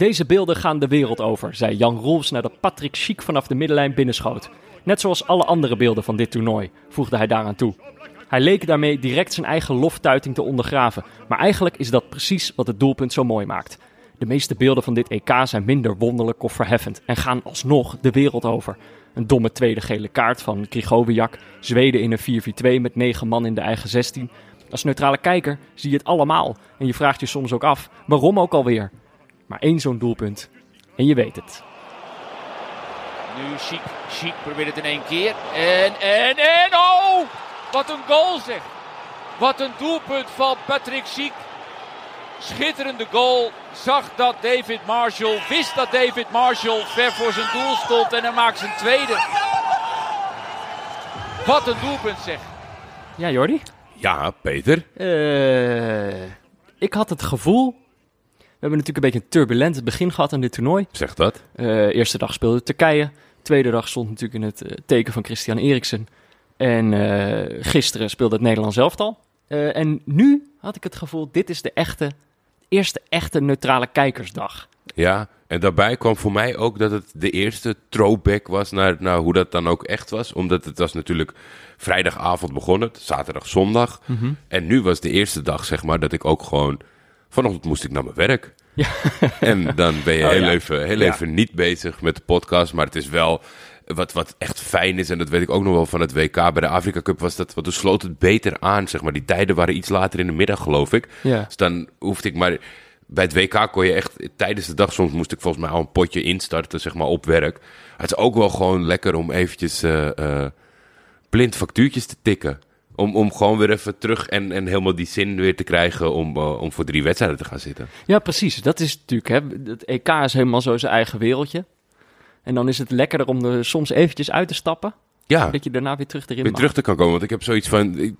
Deze beelden gaan de wereld over, zei Jan Rolfs nadat Patrick Schiek vanaf de middenlijn binnenschoot. Net zoals alle andere beelden van dit toernooi, voegde hij daaraan toe. Hij leek daarmee direct zijn eigen loftuiting te ondergraven, maar eigenlijk is dat precies wat het doelpunt zo mooi maakt. De meeste beelden van dit EK zijn minder wonderlijk of verheffend en gaan alsnog de wereld over. Een domme tweede gele kaart van Krigoviak, Zweden in een 4-4-2 met negen man in de eigen 16. Als neutrale kijker zie je het allemaal en je vraagt je soms ook af, waarom ook alweer? Maar één zo'n doelpunt en je weet het. Nu Chic, Chic probeert het in één keer. En, en, en, oh! Wat een goal zeg! Wat een doelpunt van Patrick Chic. Schitterende goal. Zag dat David Marshall, wist dat David Marshall ver voor zijn doel stond en hij maakt zijn tweede. Wat een doelpunt zeg. Ja, Jordi? Ja, Peter. Eh, ik had het gevoel. We hebben natuurlijk een beetje een turbulent begin gehad aan dit toernooi. Zeg dat. Eh, eerste dag speelde Turkije. Tweede dag stond natuurlijk in het eh, teken van Christian Eriksen. En eh, gisteren speelde het Nederlands elftal. En nu had ik het gevoel, dit is de echte, eerste echte neutrale kijkersdag. Ja, en daarbij kwam voor mij ook dat het de eerste throwback was naar, naar hoe dat dan ook echt was. Omdat het was natuurlijk vrijdagavond begonnen, zaterdag, zondag. En nu was de eerste dag, zeg maar, dat ik ook gewoon... Vanochtend moest ik naar mijn werk. Ja. En dan ben je Oh, heel, ja. even, heel Ja. even niet bezig met de podcast. Maar het is wel wat, wat echt fijn is. En dat weet ik ook nog wel van het WK. Bij de Afrika Cup was dat, want toen sloot het beter aan. Zeg maar. Die tijden waren iets later in de middag, geloof ik. Dus dan hoefde ik maar... Bij het WK kon je echt... Tijdens de dag soms moest ik volgens mij al een potje instarten, zeg maar, op werk. Het is ook wel gewoon lekker om eventjes eh, blind factuurtjes te tikken. Om, om gewoon weer even terug en, en helemaal die zin weer te krijgen om, eh, om voor drie wedstrijden te gaan zitten. Ja, precies. Dat is natuurlijk, hè, het EK is helemaal zo zijn eigen wereldje. En dan is het lekkerder om er soms eventjes uit te stappen. Ja, Dat je daarna weer terug erin weer terug te kan komen. Want ik heb zoiets van... ik-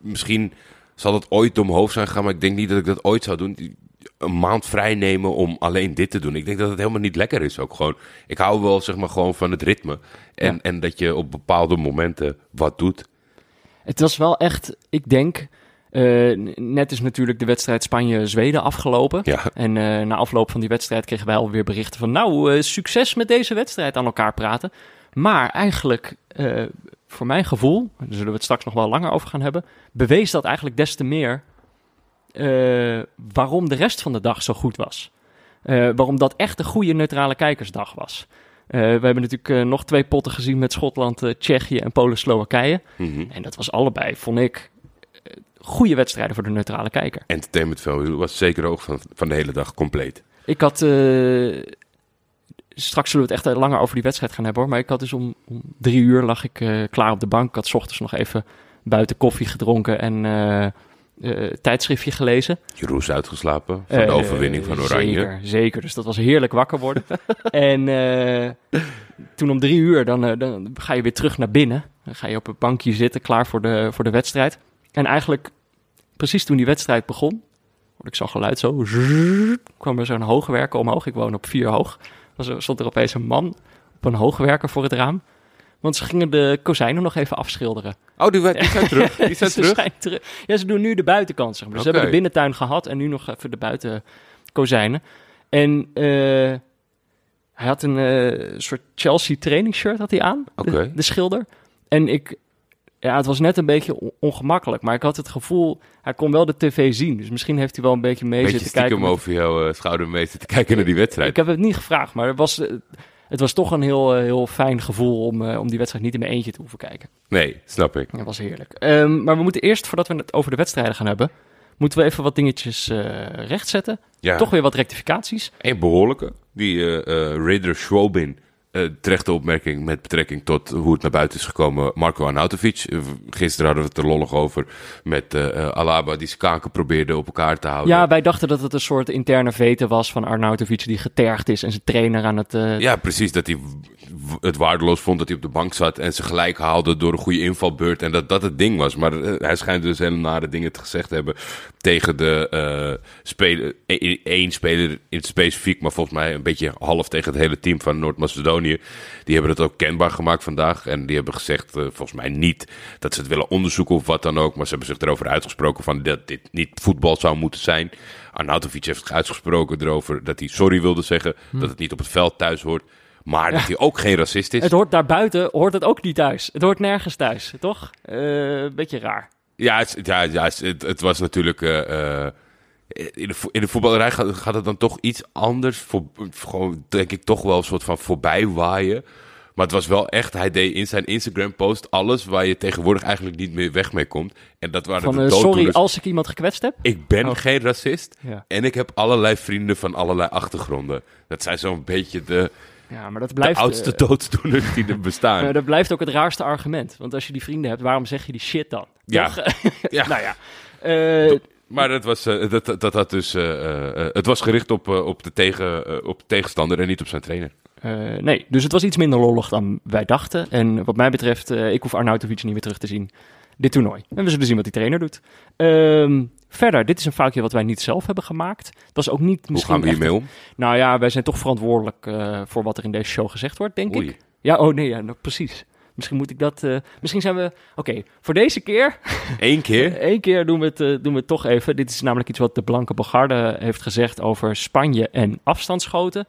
misschien zal het ooit door mijn hoofd zijn gegaan, maar ik denk niet dat ik dat ooit zou doen. Een maand vrij nemen om alleen dit te doen. Ik denk dat het helemaal niet lekker is ook gewoon. Ik hou wel zeg maar gewoon van het ritme. En, Ja. en dat je op bepaalde momenten wat doet. Het was wel echt, ik denk, eh, net is natuurlijk de wedstrijd Spanje-Zweden afgelopen. Ja, En eh, na afloop van die wedstrijd kregen wij alweer berichten van... nou, eh, succes met deze wedstrijd aan elkaar praten. Maar eigenlijk, voor mijn gevoel, daar zullen we het straks nog wel langer over gaan hebben... bewees dat eigenlijk des te meer waarom de rest van de dag zo goed was. Waarom dat echt een goede neutrale kijkersdag was. Eh, we hebben natuurlijk eh, nog twee potten gezien met Schotland, eh, Tsjechië en Polen-Slowakije. Mhm. En dat was allebei, vond ik, goede wedstrijden voor de neutrale kijker. entertainment value was zeker ook van, van de hele dag compleet. Ik had. straks zullen we het echt langer over die wedstrijd gaan hebben hoor. Maar ik had dus om, om drie uur lag ik klaar op de bank. Ik had 's ochtends nog even buiten koffie gedronken en eh, tijdschriftje gelezen. Jeroen is uitgeslapen van de Eh, overwinning van Oranje. Zeker, zeker. Dus dat was heerlijk wakker worden. en eh, toen om drie uur, dan, dan ga je weer terug naar binnen. Dan ga je op een bankje zitten, klaar voor de, voor de wedstrijd. En eigenlijk, precies toen die wedstrijd begon, hoorde ik zo'n geluid zo. zzzz, kwam er zo'n hoogwerker omhoog. Ik woon op vier hoog. Er, stond er opeens een man op een hoogwerker voor het raam. Want ze gingen de kozijnen nog even afschilderen. Oh, die, die zijn terug. Die zijn Ze terug. zijn terug. Ja, ze doen nu de buitenkant, zeg maar. Dus. Ze hebben de binnentuin gehad en nu nog even de buitenkozijnen. En eh, hij had een eh, soort Chelsea training shirt had hij aan, de- Oké. de, schilder. En ik, ja, het was net een beetje on- ongemakkelijk, maar ik had het gevoel, hij kon wel de tv zien. Dus misschien heeft hij wel een beetje mee Beetje zitten kijken. stiekem met- over jouw eh, schouder mee zitten kijken naar die wedstrijd. ik heb het niet gevraagd, maar het was, het was toch een heel, eh, heel fijn gevoel om, eh, om die wedstrijd niet in mijn eentje te hoeven kijken. Nee, snap ik. Dat was heerlijk. Ehm, maar we moeten eerst, voordat we het over de wedstrijden gaan hebben, moeten we even wat dingetjes eh rechtzetten. Ja. Toch weer wat rectificaties. Een behoorlijke. Die eh Raider Schwobin. Eh terechte opmerking met betrekking tot hoe het naar buiten is gekomen. Marco Arnautovic. Eh, gisteren hadden we het er lollig over met eh, Alaba die zijn kaken probeerde op elkaar te houden. Ja, wij dachten dat het een soort interne vete was van Arnautovic die getergd is en zijn trainer aan het... Ja, precies. Dat hij het waardeloos vond dat hij op de bank zat en ze gelijk haalde door een goede invalbeurt. En dat dat het ding was. Maar hij schijnt dus hele nare dingen te gezegd te hebben tegen de speler, één speler in het specifiek, maar volgens mij een beetje half tegen het hele team van Noord-Macedonië. Die hebben het ook kenbaar gemaakt vandaag. En die hebben gezegd, uh, volgens mij niet dat ze het willen onderzoeken of wat dan ook. Maar ze hebben zich erover uitgesproken van dat dit niet voetbal zou moeten zijn. Arnautovic heeft uitgesproken erover dat hij sorry wilde zeggen. Hm. Dat het niet op het veld thuis hoort. Maar dat hij ook geen racist is. Het hoort daarbuiten, hoort het ook niet thuis. Het hoort nergens thuis, toch? Een uh, beetje raar. Ja, het, ja, ja het, het was natuurlijk. Uh, in, de, in de voetballerij gaat, gaat, het dan toch iets anders. Voor, gewoon, denk ik, toch wel een soort van voorbij waaien. Maar het was wel echt, hij deed in zijn Instagram-post alles waar je tegenwoordig eigenlijk niet meer weg mee komt. En dat waren van, de uh, Sorry als ik iemand gekwetst heb. Ik ben oh. geen racist. Ja. En ik heb allerlei vrienden van allerlei achtergronden. Dat zijn zo'n beetje de, ja, maar dat blijft, de oudste uh, dooddoeners die er bestaan. Maar dat blijft ook het raarste argument. Want als je die vrienden hebt, waarom zeg je die shit dan? Ja. ja. nou ja. Uh, maar het was, uh, dat, dat, dat dus, het was gericht op, op, de tegen, op de tegenstander en niet op zijn trainer. nee, dus het was iets minder lollig dan wij dachten. En wat mij betreft, ik hoef Arnautovic niet meer terug te zien dit toernooi. En we zullen zien wat die trainer doet. Ehm, verder, dit is een foutje wat wij niet zelf hebben gemaakt. Het was ook niet Hoe gaan we hiermee om? Nou ja, wij zijn toch verantwoordelijk voor wat er in deze show gezegd wordt, denk Oei. ik. Ja, oh nee, ja, nou, precies. Misschien moet ik dat. Uh, misschien zijn we. Oké, okay, voor deze keer. Eén keer? Eén keer doen we, het, uh, doen we het toch even. Dit is namelijk iets wat de Blanke Bogarde heeft gezegd over Spanje en afstandsschoten.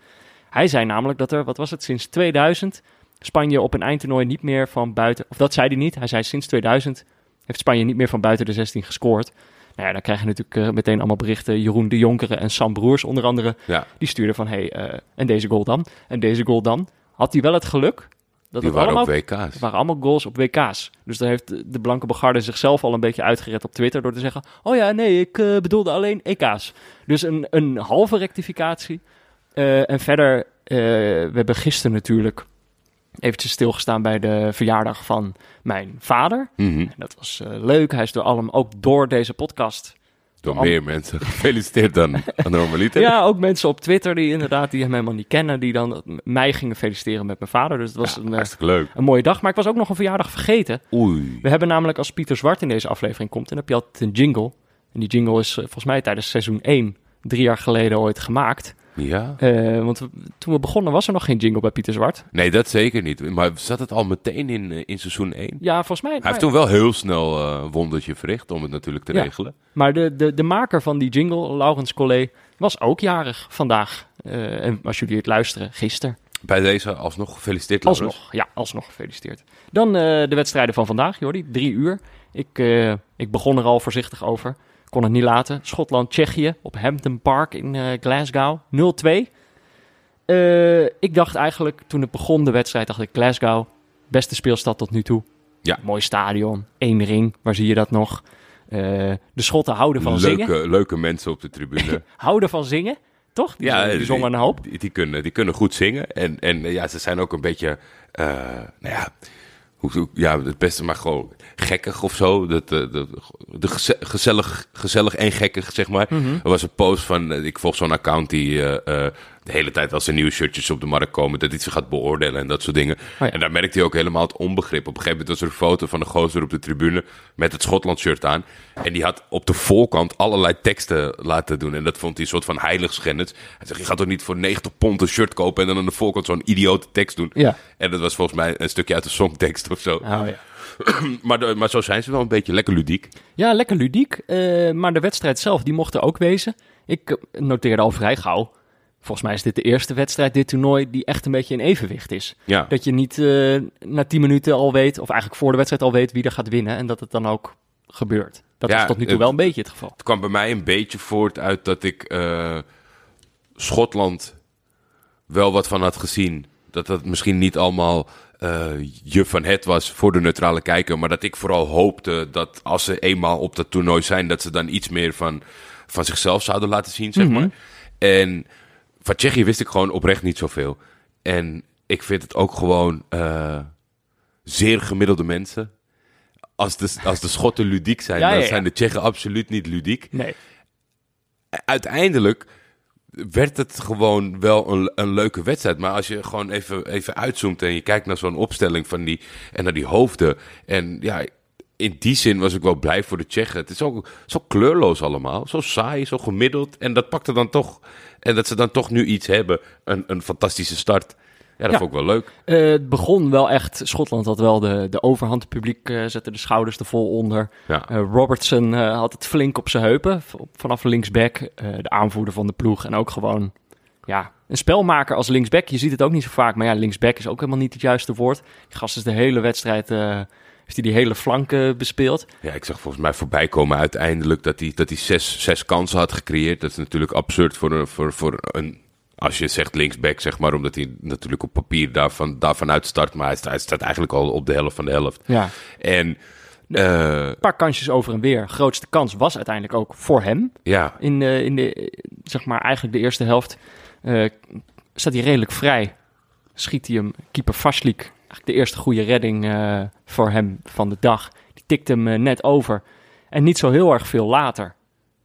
Hij zei namelijk dat er, wat was het, sinds 2000 Spanje op een eindtoernooi niet meer van buiten. Of dat zei hij niet. Hij zei sinds 2000 heeft Spanje niet meer van buiten de 16 gescoord. Nou ja, dan krijg je natuurlijk uh, meteen allemaal berichten. Jeroen de Jonkeren en Sam Broers onder andere. Ja. Die stuurden van, hey, uh, en deze goal dan? En deze goal dan? Had hij wel het geluk dat die het waren allemaal, op WK's. Waren allemaal goals op WK's. Dus dan heeft de Blanke Begarde zichzelf al een beetje uitgered op Twitter... door te zeggen, oh ja, nee, ik uh, bedoelde alleen EK's. Dus een, een halve rectificatie. en verder, we hebben gisteren natuurlijk eventjes stilgestaan bij de verjaardag van mijn vader. Mm -hmm. Dat was leuk. Hij is door allemaal, ook door deze podcast... Door, meer mensen gefeliciteerd dan, dan normaliter. ja, ook mensen op Twitter die inderdaad die hem helemaal niet kennen... die dan mij gingen feliciteren met mijn vader. Dus het was ja, een, hartstikke leuk. een mooie dag. Maar ik was ook nog een verjaardag vergeten. Oei. We hebben namelijk als Pieter Zwart in deze aflevering komt... en dan heb je altijd een jingle. En die jingle is uh, volgens mij tijdens seizoen 1... drie jaar geleden ooit gemaakt... Ja. Uh, want we, toen we begonnen was er nog geen jingle bij Pieter Zwart. Nee, dat zeker niet. Maar zat het al meteen in, uh, in seizoen 1? Ja, volgens mij. Hij heeft toen wel heel snel een uh, wondertje verricht om het natuurlijk te ja. regelen. Maar de, de, de maker van die jingle, Laurens Collet, was ook jarig vandaag. en als jullie het luisteren, gisteren. Bij deze alsnog gefeliciteerd, Laurens. Alsnog, ja, alsnog gefeliciteerd. Dan de wedstrijden van vandaag, Jordi. Drie uur. Ik, ik begon er al voorzichtig over. Kon het niet laten. Schotland-Tsjechië op Hampton Park in uh, Glasgow. 0-2. Uh, ik dacht eigenlijk, toen het begon de wedstrijd, dacht ik Glasgow, beste speelstad tot nu toe. Ja. Mooi stadion, één ring, waar zie je dat nog? Uh, de Schotten houden van leuke, zingen. Leuke mensen op de tribune. houden van zingen, toch? Die, ja, die, die zongen een hoop. Die, die, kunnen, die kunnen goed zingen. En, en ja, ze zijn ook een beetje, nou ja, ja, het beste maar gewoon gekkig of zo. Dat, de, de, de gezellig, gezellig en gekkig, zeg maar. Mm -hmm. Er was een post van, ik volg zo'n account die uh, uh, de hele tijd als er nieuwe shirtjes op de markt komen, dat hij ze gaat beoordelen en dat soort dingen. Oh ja. En daar merkte hij ook helemaal het onbegrip. Op een gegeven moment was er een foto van een gozer op de tribune met het Schotland shirt aan. En die had op de voorkant allerlei teksten laten doen. En dat vond hij een soort van heiligschennis. Hij zegt, je gaat toch niet voor 90 pond een shirt kopen en dan aan de voorkant zo'n idiote tekst doen. Ja. En dat was volgens mij een stukje uit de songtekst of zo. Oh, ja. maar, de, maar zo zijn ze wel een beetje lekker ludiek. Ja, lekker ludiek. Uh, maar de wedstrijd zelf, die mocht er ook wezen. Ik noteerde al vrij gauw. Volgens mij is dit de eerste wedstrijd, dit toernooi, die echt een beetje in evenwicht is. Ja. Dat je niet uh, na 10 minuten al weet, of eigenlijk voor de wedstrijd al weet wie er gaat winnen. En dat het dan ook gebeurt. Dat ja, is tot nu toe het, wel een beetje het geval. Het kwam bij mij een beetje voort uit dat ik uh, Schotland wel wat van had gezien. Dat dat misschien niet allemaal uh, je van het was voor de neutrale kijker. Maar dat ik vooral hoopte dat als ze eenmaal op dat toernooi zijn, dat ze dan iets meer van, van zichzelf zouden laten zien, zeg Mhm. maar. En van Tsjechië wist ik gewoon oprecht niet zoveel. En ik vind het ook gewoon uh, zeer gemiddelde mensen. Als de, als de Schotten ludiek zijn, Ja, dan ja, zijn de Tsjechen absoluut niet ludiek. Nee. Uiteindelijk werd het gewoon wel een, een leuke wedstrijd. Maar als je gewoon even, even uitzoomt en je kijkt naar zo'n opstelling van die, en naar die hoofden. En ja, in die zin was ik wel blij voor de Tsjechen. Het is ook zo kleurloos allemaal. Zo saai, zo gemiddeld. En dat pakte dan toch... En dat ze dan toch nu iets hebben. Een, een fantastische start. Ja, dat Ja. vond ik wel leuk. Eh, het begon wel echt. Schotland had wel de, de overhand. Het publiek eh, zette de schouders er vol onder. Ja. Eh, Robertson had het flink op zijn heupen. vanaf linksback. de aanvoerder van de ploeg. En ook gewoon. Ja, een spelmaker als linksback. Je ziet het ook niet zo vaak. Maar ja, linksback is ook helemaal niet het juiste woord. Die gast is de hele wedstrijd. Heeft hij die hele flank eh, bespeeld. Ja, ik zag volgens mij voorbij komen uiteindelijk dat hij, dat hij zes, zes kansen had gecreëerd. Dat is natuurlijk absurd voor een, voor, voor een... Als je zegt linksback, zeg maar, omdat hij natuurlijk op papier daarvan, daarvan uitstart. Maar hij staat, hij staat eigenlijk al op de helft van de helft. Ja, En eh, een paar kansjes over en weer. Grootste kans was uiteindelijk ook voor hem. ja, in de, in de, zeg maar, eigenlijk de eerste helft eh, staat hij redelijk vrij. Schiet hij hem, keeper Vaslik, eigenlijk de eerste goede redding eh, voor hem van de dag. Die tikt hem eh, net over. En niet zo heel erg veel later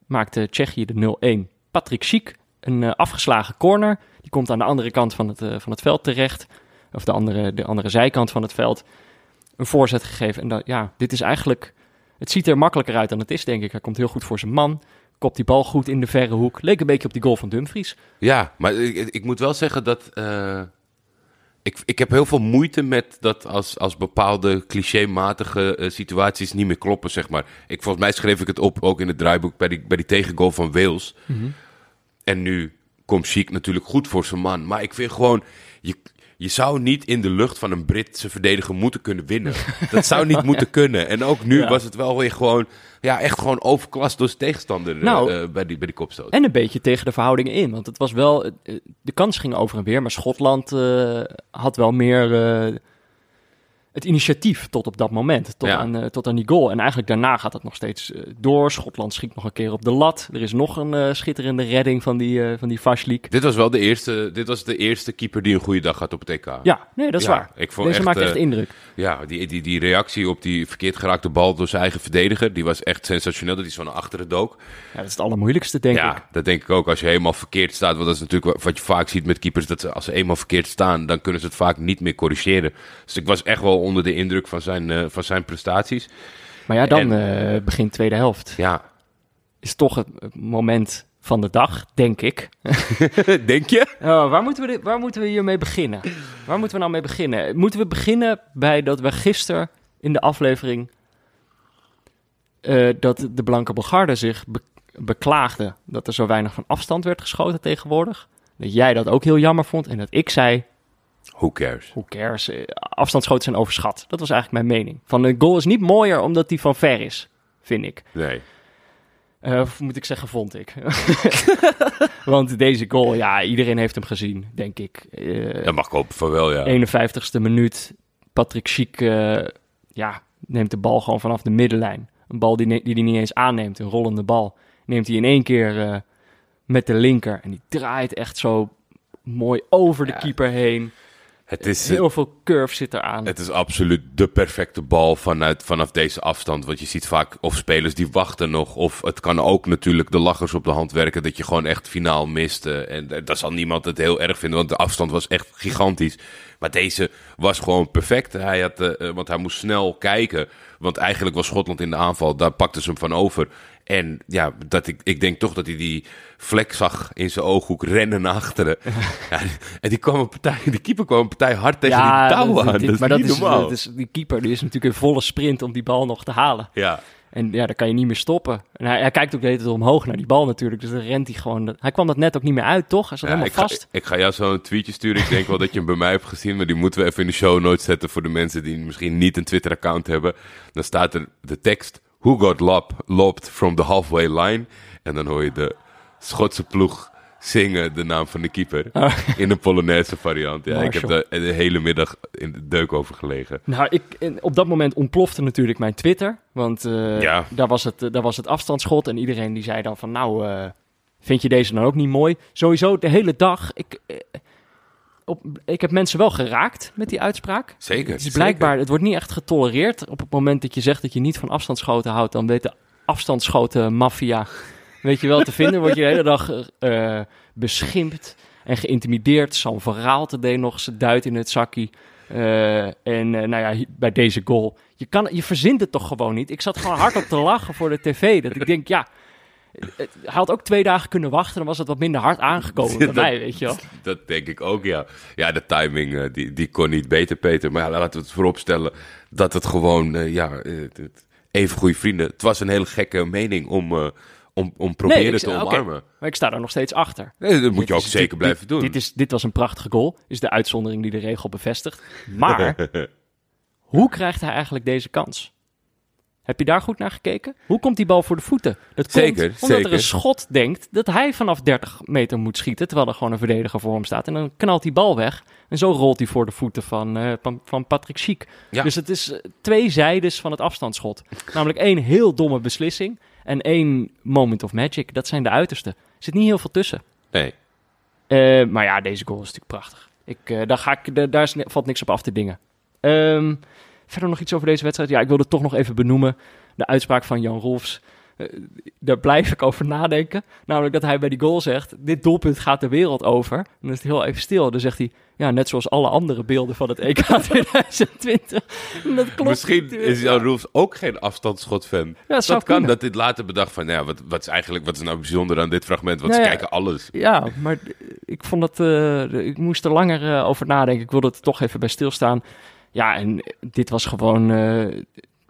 maakte Tsjechië de 0-1. Patrick Schiek, een eh, afgeslagen corner. Die komt aan de andere kant van het, van het veld terecht. Of de andere, de andere zijkant van het veld. Een voorzet gegeven. En dat, ja, dit is eigenlijk... Het ziet er makkelijker uit dan het is, denk ik. Hij komt heel goed voor zijn man. Kopt die bal goed in de verre hoek. Leek een beetje op die goal van Dumfries. ja, maar ik, ik moet wel zeggen dat... ik, ik heb heel veel moeite met dat als, als bepaalde clichématige eh, situaties niet meer kloppen, zeg maar. Ik, volgens mij schreef ik het op, ook in het draaiboek, bij die, bij die tegengoal van Wales. En nu komt Chic natuurlijk goed voor zijn man. Maar ik vind gewoon, je, je zou niet in de lucht van een Britse verdediger moeten kunnen winnen. Dat zou niet moeten kunnen. En ook nu Ja. was het wel weer gewoon, ja, echt gewoon overklast door zijn tegenstander eh, Nou, eh, bij, die, bij die kopstoot. En een beetje tegen de verhoudingen in. Want het was wel... eh, De kans ging over en weer. Maar Schotland had wel meer... het initiatief tot op dat moment. Tot, Ja. aan, eh, tot aan die goal. En eigenlijk daarna gaat het nog steeds eh, door. Schotland schiet nog een keer op de lat. Er is nog een eh, schitterende redding van die, van die Vaslik. Dit was wel de eerste, dit was de eerste keeper die een goede dag had op het EK. Ja, nee, dat is Ja, waar. ik vond Deze echt, maakt echt indruk. Ja, die, die, die reactie op die verkeerd geraakte bal door zijn eigen verdediger, die was echt sensationeel. Dat hij zo naar achteren dook. Ja, dat is het allermoeilijkste, denk ja, ik. dat denk ik ook. Als je helemaal verkeerd staat, want dat is natuurlijk wat- wat je vaak ziet met keepers, dat ze, als ze eenmaal verkeerd staan, dan kunnen ze het vaak niet meer corrigeren. Dus ik was echt wel onder de indruk van zijn, eh, van zijn prestaties. Maar ja, dan En- eh, begint tweede helft. Ja, Is toch het moment van de dag, denk ik. denk je? Oh, waar, moeten we dit, waar moeten we hiermee beginnen? Waar moeten we nou mee beginnen? Moeten we beginnen bij dat we gisteren in de aflevering... eh, dat de Blanke Bulgarden zich be- beklaagden dat er zo weinig van afstand werd geschoten tegenwoordig. Dat jij dat ook heel jammer vond en dat ik zei, Who cares? who cares, eh, afstandsschoten zijn overschat. Dat was eigenlijk mijn mening. Van de goal is niet mooier omdat die van ver is, vind ik. Nee. Eh, of moet ik zeggen, vond ik. Want deze goal, ja, iedereen heeft hem gezien, denk ik. Eh, Dat mag ik hopen van wel, ja. 51ste minuut. Patrick Schiek eh, ja, neemt de bal gewoon vanaf de middenlijn. Een bal die, ne- die hij niet eens aanneemt, een rollende bal. Neemt hij in één keer eh, met de linker. En die draait echt zo mooi over de Ja. keeper heen. Het is, Heel veel curve zit eraan. Het is absoluut de perfecte bal vanuit, vanaf deze afstand. Want je ziet vaak of spelers die wachten nog. Of het kan ook natuurlijk de lachers op de hand werken. Dat je gewoon echt finaal mist. eh, En eh, daar zal niemand het heel erg vinden. Want de afstand was echt gigantisch. Maar deze was gewoon perfect. Hij had, eh, eh, want hij moest snel kijken. Want eigenlijk was Schotland in de aanval. Daar pakte ze hem van over. En ja, dat ik, ik denk toch dat hij die vlek zag in zijn ooghoek rennen naar achteren. ja, en die, kwam een partij, die keeper kwam een partij hard tegen die touw aan. dat is maar dat is, normaal. dat is, die keeper die is natuurlijk in volle sprint om die bal nog te halen. Ja, En ja, dan kan je niet meer stoppen. En hij, hij kijkt ook de hele tijd omhoog naar die bal natuurlijk. Dus dan rent hij gewoon. Hij kwam dat net ook niet meer uit, toch? Hij zat ja helemaal ik, ga, vast. ik ga jou zo een tweetje sturen. Ik denk wel dat je hem bij mij hebt gezien, maar die moeten we even in de show notes zetten voor de mensen die misschien niet een Twitter-account hebben. Dan staat er de tekst: Who got lobbed from the halfway line? En dan hoor je de Schotse ploeg zingen de naam van de keeper in een Polonaise variant. Ja, ik heb daar de hele middag in de deuk over gelegen. Nou, ik, op dat moment ontplofte natuurlijk mijn Twitter. Want eh, Ja. daar, was het, daar was het afstandsschot. En iedereen die zei dan van, nou, eh, vind je deze dan ook niet mooi? Sowieso de hele dag. Ik, eh, op, ik heb mensen wel geraakt met die uitspraak. Zeker. Het is blijkbaar, het wordt niet echt getolereerd. Op het moment dat je zegt dat je niet van afstandsschoten houdt, dan weet de afstandsschoten maffia, weet je wel, te vinden. Word je de hele dag eh, beschimpt. en geïntimideerd. Sam Verraalte deed nog zijn duit in het zakkie. Eh, en nou ja, bij deze goal. Je, kan, je verzint het toch gewoon niet? Ik zat gewoon hard op te lachen voor de tv. Dat ik denk, ja... het- Hij had ook twee dagen kunnen wachten, dan was het wat minder hard aangekomen bij Dat- mij, weet je wel. Dat denk ik ook, ja. Ja, de timing, eh, die, die kon niet beter, Peter. Maar ja, laten we het vooropstellen dat het gewoon, eh, ja, eh, even goede vrienden. Het was een hele gekke mening om, eh, om, om proberen te omarmen. Maar ik sta daar nog steeds achter. Nee, dat moet Dit je ook is- zeker dit- blijven dit- doen. Dit, is, dit was een prachtige goal. Is de uitzondering die de regel bevestigt. Maar hoe krijgt hij eigenlijk deze kans? Heb je daar goed naar gekeken? Hoe komt die bal voor de voeten? Dat komt Zeker, omdat zeker. er een schot denkt dat hij vanaf 30 meter moet schieten, terwijl er gewoon een verdediger voor hem staat. En dan knalt die bal weg. En zo rolt hij voor de voeten van, eh, van, Patrick Schiek. Ja. Dus het is eh, twee zijdes van het afstandsschot. Namelijk één heel domme beslissing en één moment of magic. Dat zijn de uiterste. Er zit niet heel veel tussen. Nee. Eh, maar ja, deze goal is natuurlijk prachtig. Ik, daar, ga ik, daar, is, valt niks op af te dingen. Ehm, verder nog iets over deze wedstrijd. Ja, ik wilde het toch nog even benoemen. De uitspraak van Jan Rolfs. Eh, daar blijf ik over nadenken. Namelijk dat hij bij die goal zegt: Dit doelpunt gaat de wereld over. En dan is het heel even stil. Dan zegt hij: Ja, net zoals alle andere beelden van het EK 2020. En dat klopt. Misschien is Jan Roels ook geen afstandsschot-fan. Ja, dat dat kan, kunnen. dat dit later bedacht van, nou ja, wat, wat is eigenlijk, wat is nou bijzonder aan dit fragment? Want Nou ze ja. kijken alles. Ja, maar ik vond het. eh, ik moest er langer eh, over nadenken. Ik wilde er toch even bij stilstaan. Ja, en dit was gewoon. eh,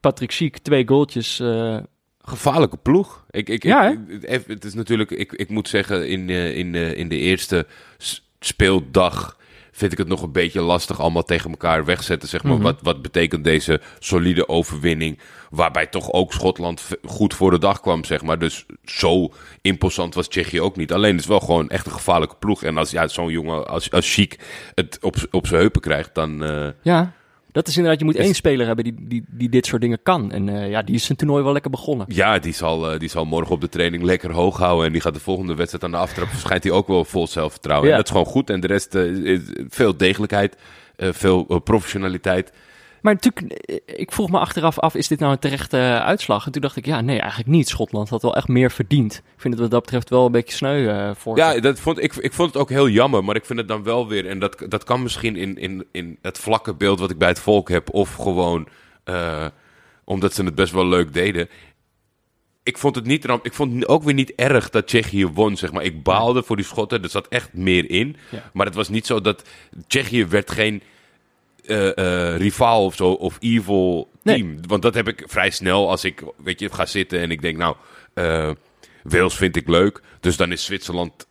Patrick Schiek, twee goaltjes. eh, Gevaarlijke ploeg. Ik, ik, Ja, ik, het- is natuurlijk, ik, ik moet zeggen, in, eh, in, eh, in de eerste speeldag vind ik het nog een beetje lastig allemaal tegen elkaar wegzetten. Zeg maar. Mhm. wat, wat betekent deze solide overwinning? Waarbij toch ook Schotland goed voor de dag kwam, zeg maar. Dus zo imposant was Tsjechië ook niet. Alleen het is wel gewoon echt een gevaarlijke ploeg. En als ja, zo'n jongen als, als Chic het op, op zijn heupen krijgt, dan... eh, ja, dat is inderdaad. Je moet Is- één speler hebben die, die, die dit soort dingen kan. En eh, ja, die is zijn toernooi wel lekker begonnen. Ja, die zal, eh, die zal morgen op de training lekker hoog houden. En die gaat de volgende wedstrijd aan de aftrap. Verschijnt hij ook wel vol zelfvertrouwen. Ja. En dat is gewoon goed. En de rest, eh, is veel degelijkheid, veel professionaliteit. Maar natuurlijk, eh, ik vroeg me achteraf af: is dit nou een terechte eh, uitslag? En toen dacht ik: ja, nee, eigenlijk niet. Schotland had wel echt meer verdiend. Ik vind het wat dat betreft wel een beetje sneu eh, voor. Ja, dat vond, ik, ik vond het ook heel jammer. Maar ik vind het dan wel weer. En dat, dat kan misschien in, in, in het vlakke beeld wat ik bij het volk heb. Of gewoon omdat ze het best wel leuk deden. Ik vond het niet ramp. Ik vond het ook weer niet erg dat Tsjechië won. Zeg maar. Ik baalde voor die Schotten. Er zat echt meer in. Ja. Maar het was niet zo dat. Tsjechië werd geen eh, eh, rivaal of zo. Of evil Nee. team. Want dat heb ik vrij snel als ik weet je, ga zitten en ik denk, nou, eh, Wales vind ik leuk. Dus dan is Zwitserland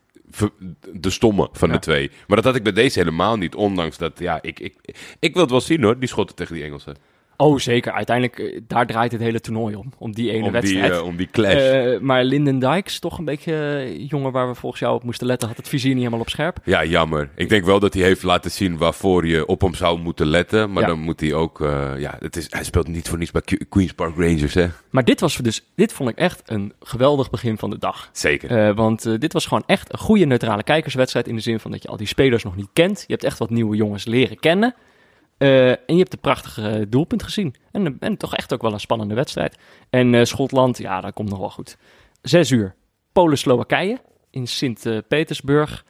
de stomme van Ja. de twee. Maar dat had ik bij deze helemaal niet. Ondanks dat, ja, ik, ik, ik wil het wel zien hoor, die schotten tegen die Engelsen. Oh, zeker. Uiteindelijk, eh, daar draait het hele toernooi om. Om die ene Om die, wedstrijd. eh, om die clash. Eh, maar Linden Dykes, toch een beetje jongen waar we volgens jou op moesten letten, had het vizier niet helemaal op scherp. ja, jammer. Ik denk wel dat hij heeft laten zien waarvoor je op hem zou moeten letten. Maar Ja. dan moet hij ook, ja, het is, hij speelt niet voor niets bij Queen's Park Rangers, hè? Maar dit was dus, dit vond ik echt een geweldig begin van de dag. Zeker. Want dit was gewoon echt een goede neutrale kijkerswedstrijd. In de zin van dat je al die spelers nog niet kent. Je hebt echt wat nieuwe jongens leren kennen. Eh, en je hebt een prachtige eh, doelpunt gezien. En, en toch echt ook wel een spannende wedstrijd. En eh, Schotland, ja, dat komt nog wel goed. Zes uur. Polen-Slowakije in Sint-Petersburg.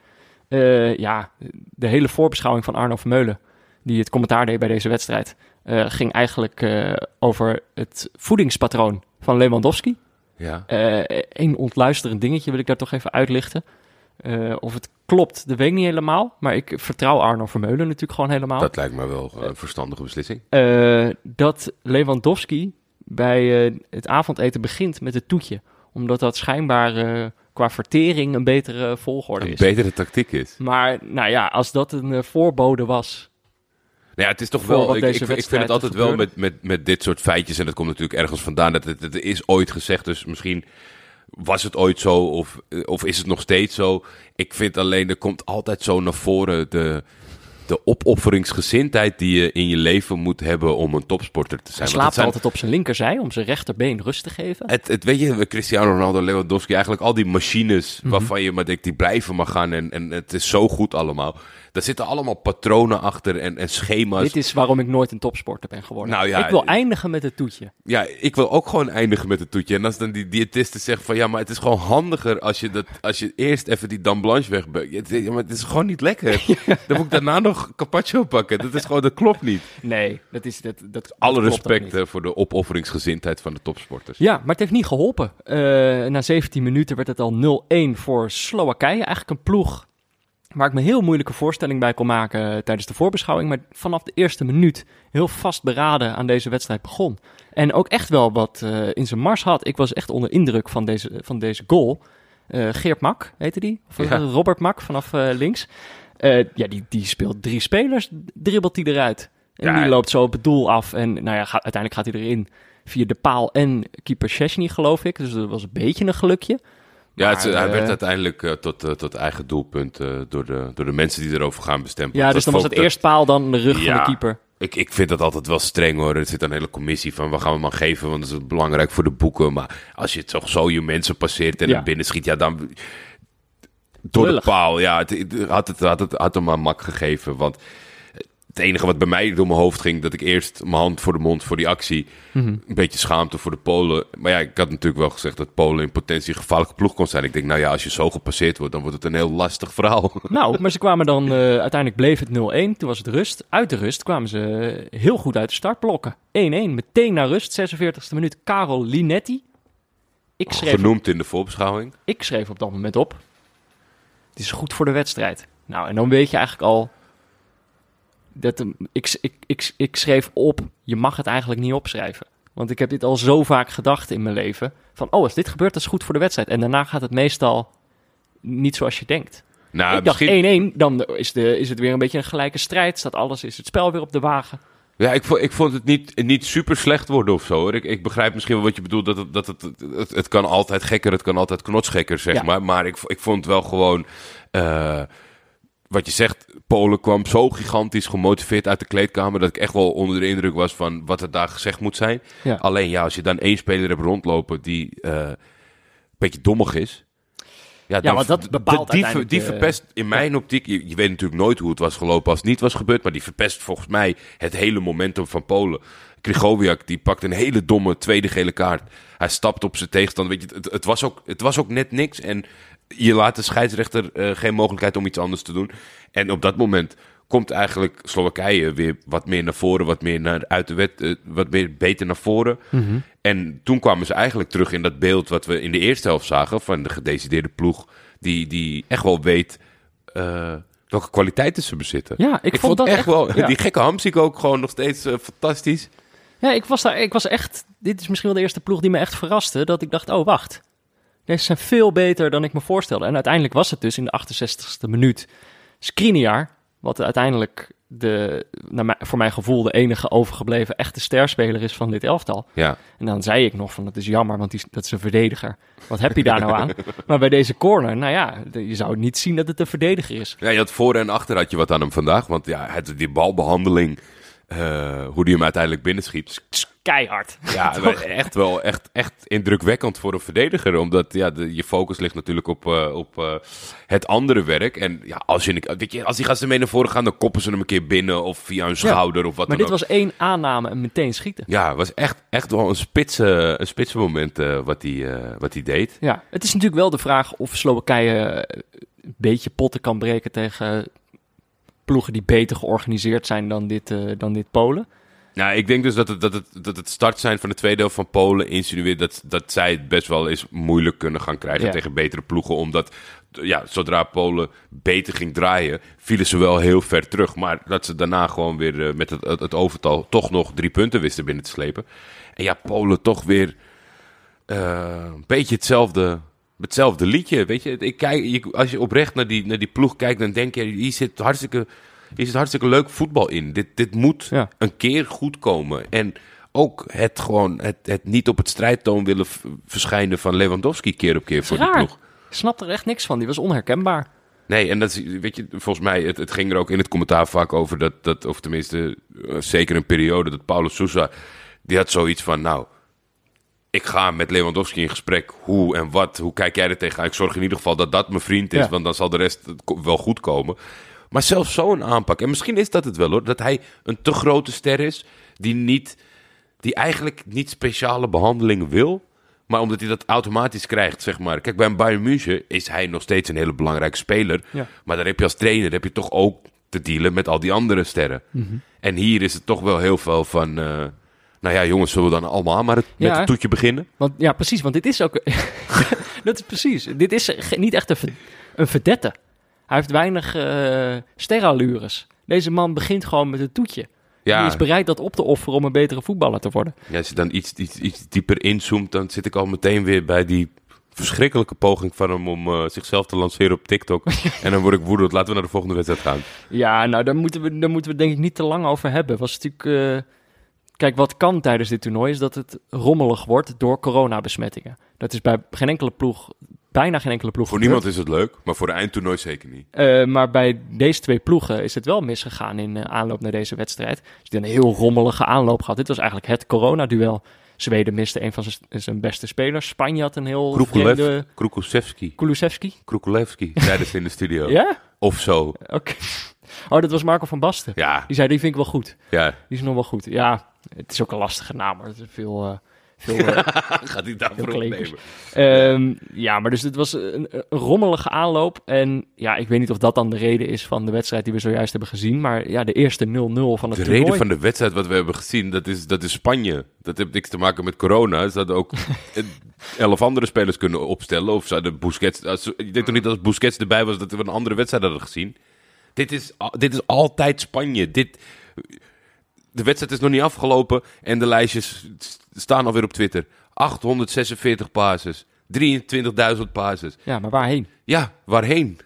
Eh, ja, de hele voorbeschouwing van Arno Vermeulen, die het commentaar deed bij deze wedstrijd, eh, ging eigenlijk eh, over het voedingspatroon van Lewandowski. ja. Eén ontluisterend dingetje wil ik daar toch even uitlichten. Eh, of het klopt, dat weet ik niet helemaal. Maar ik vertrouw Arno Vermeulen natuurlijk gewoon helemaal. Dat lijkt me wel een verstandige beslissing. Eh, dat Lewandowski bij eh, het avondeten begint met het toetje. Omdat dat schijnbaar qua vertering een betere volgorde Een is. betere tactiek is. Maar nou ja, als dat een voorbode was. Nou ja, het is toch wel. Ik, ik, ik vind het altijd wel met, met, met dit soort feitjes. En dat komt natuurlijk ergens vandaan. Dat het, het is ooit gezegd. Dus misschien was het ooit zo. Of, of is het nog steeds zo. Ik vind alleen, er komt altijd zo naar voren de, de opofferingsgezindheid die je in je leven moet hebben om een topsporter te zijn. Hij slaapt zijn- altijd op zijn linkerzij om zijn rechterbeen rust te geven. het, het, weet je, Cristiano Ronaldo, Lewandowski, eigenlijk al die machines Mhm. waarvan je maar denkt, die blijven maar gaan en, en het is zo goed allemaal. Daar zitten allemaal patronen achter en, en schema's. Dit is waarom ik nooit een topsporter ben geworden. Nou ja, ik wil eh, eindigen met het toetje. Ja, ik wil ook gewoon eindigen met het toetje. En als dan die diëtisten zeggen van ja, maar het is gewoon handiger als je, dat, als je eerst even die dame blanche weg... Ja, maar het is gewoon niet lekker. Dan moet ik daarna nog carpaccio pakken. Dat is gewoon, dat klopt niet. Nee, dat is... Dat, dat, Alle respect eh, voor de opofferingsgezindheid van de topsporters. Ja, maar het heeft niet geholpen. Eh, na 17 minuten werd het al 0-1 voor Slowakije. Eigenlijk een ploeg waar ik me heel moeilijke voorstelling bij kon maken eh, tijdens de voorbeschouwing. Maar vanaf de eerste minuut heel vastberaden aan deze wedstrijd begon. En ook echt wel wat in zijn mars had. Ik was echt onder indruk van deze, van deze goal. Geert Mak, heette die? Of Ja. Robert Mak vanaf links. Eh, ja, die, die speelt drie spelers, dribbelt hij eruit. En Ja, die loopt zo op het doel af. En nou ja, uiteindelijk gaat hij erin via de paal en keeper Szczesny, geloof ik. Dus dat was een beetje een gelukje. Ja, het, hij eh, werd uiteindelijk eh, tot, eh, tot eigen doelpunt eh, door, de, door de mensen die erover gaan bestempelen. Ja, dus dan was het eerst paal, dan de rug van de keeper. Ik, ik vind dat altijd wel streng hoor. Er zit een hele commissie van, we gaan hem maar geven, want dat is belangrijk voor de boeken. Maar als je toch zo je mensen passeert en Ja. binnen schiet, ja dan... Door Lullig. de paal, ja. Het, het- had, het, had, het, had hem maar mak gegeven, want... Het enige wat bij mij door mijn hoofd ging, dat ik eerst mijn hand voor de mond voor die actie. Mhm. Een beetje schaamte voor de Polen. Maar ja, ik had natuurlijk wel gezegd dat Polen in potentie een gevaarlijke ploeg kon zijn. Ik denk, nou ja, als je zo gepasseerd wordt, dan wordt het een heel lastig verhaal. Nou, maar ze kwamen dan, eh, uiteindelijk bleef het 0-1. Toen was het rust. Uit de rust kwamen ze eh, heel goed uit de startblokken. 1-1, meteen naar rust, 46e minuut. Karol Linetti. Ik schreef, Genoemd in de voorbeschouwing. ik schreef op dat moment op. Het is goed voor de wedstrijd. Nou, en dan weet je eigenlijk al... Dat, ik, ik, ik, ik schreef op, je mag het eigenlijk niet opschrijven. Want ik heb dit al zo vaak gedacht in mijn leven. Van, oh, als dit gebeurt, dat is goed voor de wedstrijd. En daarna gaat het meestal niet zoals je denkt. Nou, ik dacht misschien... 1-1, dan is, de, is het weer een beetje een gelijke strijd. Staat alles, is het spel weer op de wagen. Ja, ik vond, ik vond het niet, niet super slecht worden of zo. Hoor. Ik, ik begrijp misschien wel wat je bedoelt. Dat het, dat het, het, het kan altijd gekker, het kan altijd knotsgekker, zeg Ja. maar. Maar ik, ik vond wel gewoon... eh, wat je zegt, Polen kwam zo gigantisch gemotiveerd uit de kleedkamer... dat ik echt wel onder de indruk was van wat er daar gezegd moet zijn. Ja. Alleen ja, als je dan één speler hebt rondlopen die eh, een beetje dommig is... Ja, want dat bepaalt die, die, de- verpest in mijn optiek... Je, je weet natuurlijk nooit hoe het was gelopen als het niet was gebeurd... maar die verpest volgens mij het hele momentum van Polen. Krychowiak, die pakt een hele domme tweede gele kaart. Hij stapt op zijn tegenstander. Weet je, het, het, was ook, het was ook net niks. En je laat de scheidsrechter eh, geen mogelijkheid om iets anders te doen. En op dat moment komt eigenlijk Slowakije weer wat meer naar voren, wat meer naar, uit de wet, eh, wat meer beter naar voren. En toen kwamen ze eigenlijk terug in dat beeld wat we in de eerste helft zagen van de gedecideerde ploeg, die, die echt wel weet eh, welke kwaliteiten ze bezitten. Ja, ik, vond, dat echt, echt wel, ja. die gekke Hamsik ook gewoon nog steeds eh, fantastisch. Ja, ik was daar, ik was echt, dit is misschien wel de eerste ploeg die me echt verraste. Dat ik dacht, oh wacht, deze zijn veel beter dan ik me voorstelde. En uiteindelijk was het dus in de 68ste minuut Skriniar, wat uiteindelijk de, naar mijn, voor mijn gevoel de enige overgebleven echte sterspeler is van dit elftal. Ja, En dan zei ik nog van, dat is jammer, want die, dat is een verdediger. Wat heb je daar nou aan? Maar bij deze corner, nou ja, je zou niet zien dat het een verdediger is. Ja, je had voor en achter had je wat aan hem vandaag. Want ja, het, die balbehandeling, eh, hoe die hem uiteindelijk binnenschiet. Keihard. Ja, echt wel echt, echt indrukwekkend voor een verdediger. Omdat ja, de, je focus ligt natuurlijk op, eh, op eh, het andere werk. En ja, als, je, weet je, als die gasten mee naar voren gaan, dan koppen ze hem een keer binnen. Of via hun schouder of wat Maar dan dit ook. was één aanname en meteen schieten. Ja, het was echt, echt wel een spitse, een spitse moment eh, wat hij eh, wat hij deed. Ja, het is natuurlijk wel de vraag of Slowakije een beetje potten kan breken tegen ploegen die beter georganiseerd zijn dan dit, eh, dan dit Polen. Nou, ik denk dus dat het, dat het, dat het start zijn van de tweede helft van Polen insinueert dat, dat zij het best wel eens moeilijk kunnen gaan krijgen Ja. tegen betere ploegen. Omdat, ja, zodra Polen beter ging draaien, vielen ze wel heel ver terug. Maar dat ze daarna gewoon weer eh, met het, het, het overtal toch nog drie punten wisten binnen te slepen. En ja, Polen toch weer eh, een beetje hetzelfde, hetzelfde liedje. Weet je, ik kijk, je, als je oprecht naar die, naar die ploeg kijkt, dan denk je, hier zit hartstikke, hier zit hartstikke leuk voetbal in. Dit, dit moet Ja. een keer goed komen. En ook het gewoon, het, het niet op het strijdtoon willen verschijnen van Lewandowski keer op keer voor die ploeg. Ik snap er echt niks van. Die was onherkenbaar. Nee, en dat weet je, volgens mij, het, het ging er ook in het commentaar vaak over dat, dat of tenminste, eh, zeker een periode, dat Paulo Sousa, die had zoiets van, nou, ik ga met Lewandowski in gesprek, hoe en wat, hoe kijk jij er tegenaan? Ik zorg in ieder geval dat dat mijn vriend is, Ja. want dan zal de rest wel goed komen. Maar zelfs zo'n aanpak. En misschien is dat het wel hoor. Dat hij een te grote ster is. Die, niet, die eigenlijk niet speciale behandeling wil. Maar omdat hij dat automatisch krijgt, zeg maar. Kijk, bij een Bayern München is hij nog steeds een hele belangrijke speler. Ja. Maar daar heb je als trainer heb je toch ook te dealen met al die andere sterren. En hier is het toch wel heel veel van... eh, nou ja, jongens, zullen we dan allemaal maar het, met het toetje beginnen? Want ja, precies, want dit is ook. dat is precies. Dit is niet echt een, een verdette. Hij heeft weinig sterallures. Deze man begint gewoon met het toetje. Ja. Hij is bereid dat op te offeren om een betere voetballer te worden. Ja, als je dan iets, iets, iets dieper inzoomt, dan zit ik al meteen weer bij die verschrikkelijke poging van hem om eh, zichzelf te lanceren op TikTok. en dan word ik woedend. Laten we naar de volgende wedstrijd gaan. Ja, nou, daar moeten we, daar moeten we denk ik niet te lang over hebben. Was natuurlijk. eh, Kijk, wat kan tijdens dit toernooi is dat het rommelig wordt door coronabesmettingen. Dat is bij geen enkele ploeg, bijna geen enkele ploeg. Voor gebeurd. niemand is het leuk, maar voor de eindtoernooi zeker niet. Eh, maar bij deze twee ploegen is het wel misgegaan in eh, aanloop naar deze wedstrijd. Ze hebben een heel rommelige aanloop gehad. Dit was eigenlijk het coronaduel. Zweden miste een van zijn- beste spelers. Spanje had een heel Krukulev, vreemde... Krukusevski, Kulusevski? Krukulevski, zeiden ze in de studio. Ja? Of zo. Oké. Oh, dat was Marco van Basten. Ja, Die zei, die vind ik wel goed. ja. Die is nog wel goed. Ja, het is ook een lastige naam. hoor. Het is veel... eh, veel eh, Gaat hij daarvoor opnemen? Ehm, ja, maar dus het was een, een rommelige aanloop. En ja, ik weet niet of dat dan de reden is van de wedstrijd die we zojuist hebben gezien. Maar ja, de eerste 0-0 van het De toernooi. reden van de wedstrijd wat we hebben gezien, dat is, dat is Spanje. Dat heeft niks te maken met corona. Ze hadden ook elf andere spelers kunnen opstellen. Of ze hadden Busquets... als- Ik denk toch niet dat als Busquets erbij was dat we een andere wedstrijd hadden gezien. Dit is, dit is altijd Spanje. Dit, de wedstrijd is nog niet afgelopen en de lijstjes st- staan alweer op Twitter. 846 passes. 23.000 passes. Ja, maar waarheen? Ja, waarheen?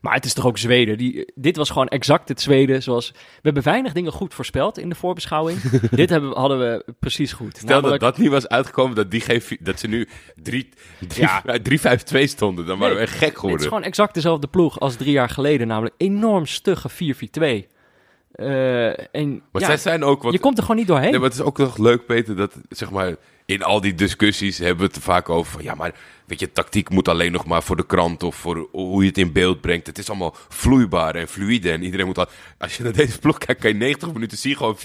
Maar het is toch ook Zweden. Die, dit was gewoon exact het Zweden zoals... We hebben weinig dingen goed voorspeld in de voorbeschouwing. dit hebben, hadden we precies goed. Stel Namelijk- dat dat niet was uitgekomen, dat, die geen, dat ze nu 3-5-2 Ja. stonden. Dan waren Nee, we echt gek Het is geworden. gewoon exact dezelfde ploeg als drie jaar geleden. Namelijk enorm stugge 4-4-2. Eh, en Maar ja, zij zijn ook wat... je komt er gewoon niet doorheen. Nee, maar het is ook nog leuk, Peter, dat zeg maar in al die discussies hebben we het er vaak over van ja, maar weet je, tactiek moet alleen nog maar voor de krant of voor hoe je het in beeld brengt. Het is allemaal vloeibaar en fluide en iedereen moet al. Als je naar deze ploeg kijkt, kan je 90 minuten zien gewoon 4-4-2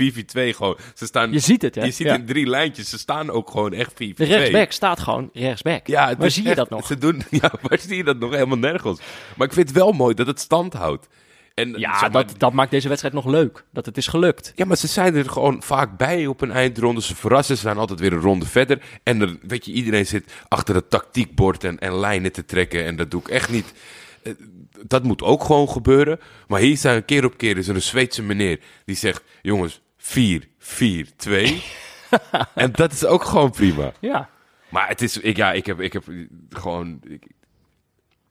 gewoon. Ze staan. Je ziet het, hè? Je ziet Ja. in drie lijntjes, ze staan ook gewoon echt 4-4-2. De rechtsback staat gewoon rechtsback. Ja, Waar zie je dat nog? Ze doen, ja, waar zie je dat nog? Helemaal nergens. Maar ik vind het wel mooi dat het stand houdt. En, Ja, zeg maar, dat, dat maakt deze wedstrijd nog leuk. Dat het is gelukt. Ja, maar ze zijn er gewoon vaak bij op een eindronde. Ze verrassen, ze zijn altijd weer een ronde verder. En er, weet je, iedereen zit achter het tactiekbord en, en lijnen te trekken. En dat doe ik echt niet. Eh, Dat moet ook gewoon gebeuren. Maar hier zijn keer op keer is er een Zweedse meneer die zegt: jongens, 4, 4, 2. en dat is ook gewoon prima. Ja. Maar het is, ik, ja, ik heb, ik heb gewoon. ik-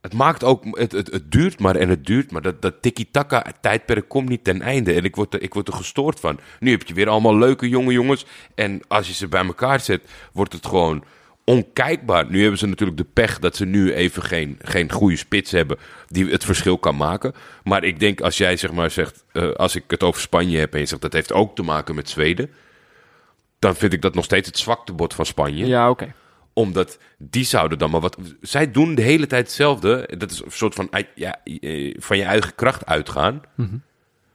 het maakt ook, het, het, het duurt maar en het duurt maar. Dat, dat tiki-taka tijdperk komt niet ten einde. En ik word, er, ik word er gestoord van. Nu heb je weer allemaal leuke jonge jongens. En als je ze bij elkaar zet, wordt het gewoon onkijkbaar. Nu hebben ze natuurlijk de pech dat ze nu even geen, geen goede spits hebben die het verschil kan maken. Maar ik denk als jij zeg maar zegt, eh, als ik het over Spanje heb en je zegt dat heeft ook te maken met Zweden. Dan vind ik dat nog steeds het zwaktebod van Spanje Ja, oké. Omdat die zouden dan maar wat. Zij doen de hele tijd hetzelfde. Dat is een soort van, ja, eh, van je eigen kracht uitgaan.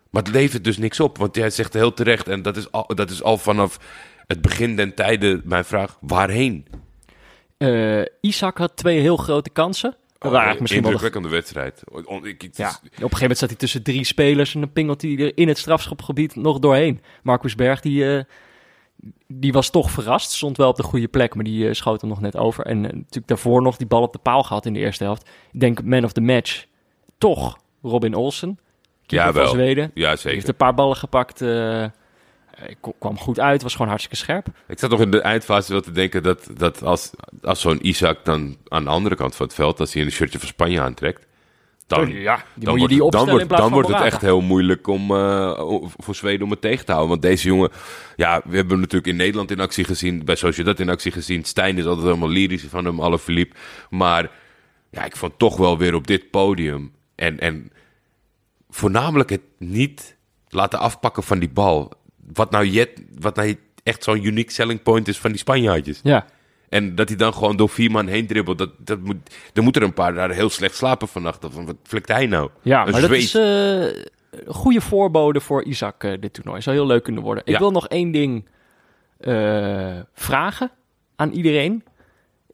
Maar het levert dus niks op. Want jij zegt heel terecht, en dat is al, dat is al vanaf het begin den tijden mijn vraag: waarheen? Eh, Isaac had twee heel grote kansen. Dat eigenlijk misschien wel de- wedstrijd. On- ik- het is- ja, op een gegeven moment zat hij tussen drie spelers en dan pingelt hij er in het strafschopgebied nog doorheen. Marcus Berg, die, eh, die was toch verrast. Stond wel op de goede plek, maar die eh, schoot hem nog net over. En eh, natuurlijk daarvoor nog die bal op de paal gehad in de eerste helft. Ik denk man of the match, toch Robin Olsen. Ja, van wel. Zweden. Ja, Die zeker. heeft een paar ballen gepakt. eh, kwam goed uit, was gewoon hartstikke scherp. Ik zat nog in de eindfase wel te denken dat, dat als, als zo'n Isaac dan aan de andere kant van het veld, als hij een shirtje van Spanje aantrekt, dan, ja, die dan moet je wordt, dan wordt, in plaats dan van wordt het echt heel moeilijk om, eh, voor Zweden om het tegen te houden. Want deze jongen, ja, we hebben hem natuurlijk in Nederland in actie gezien, bij Sociedad in actie gezien. Stijn is altijd helemaal lyrisch van hem, alle verliep. Maar ja, ik vond toch wel weer op dit podium en, en voornamelijk het niet laten afpakken van die bal. Wat nou, jet, wat nou echt zo'n unique selling point is van die Spanjaardjes. Ja, En dat hij dan gewoon door vier man heen dribbelt. Dat, dat moet, dan moeten er een paar daar heel slecht slapen vannacht. Van, wat flikt hij nou? Ja, Een maar dat is een goede voorbode voor Isaac, eh, dit toernooi. Zou heel leuk kunnen worden. Ik Ja. wil nog één ding eh, vragen aan iedereen.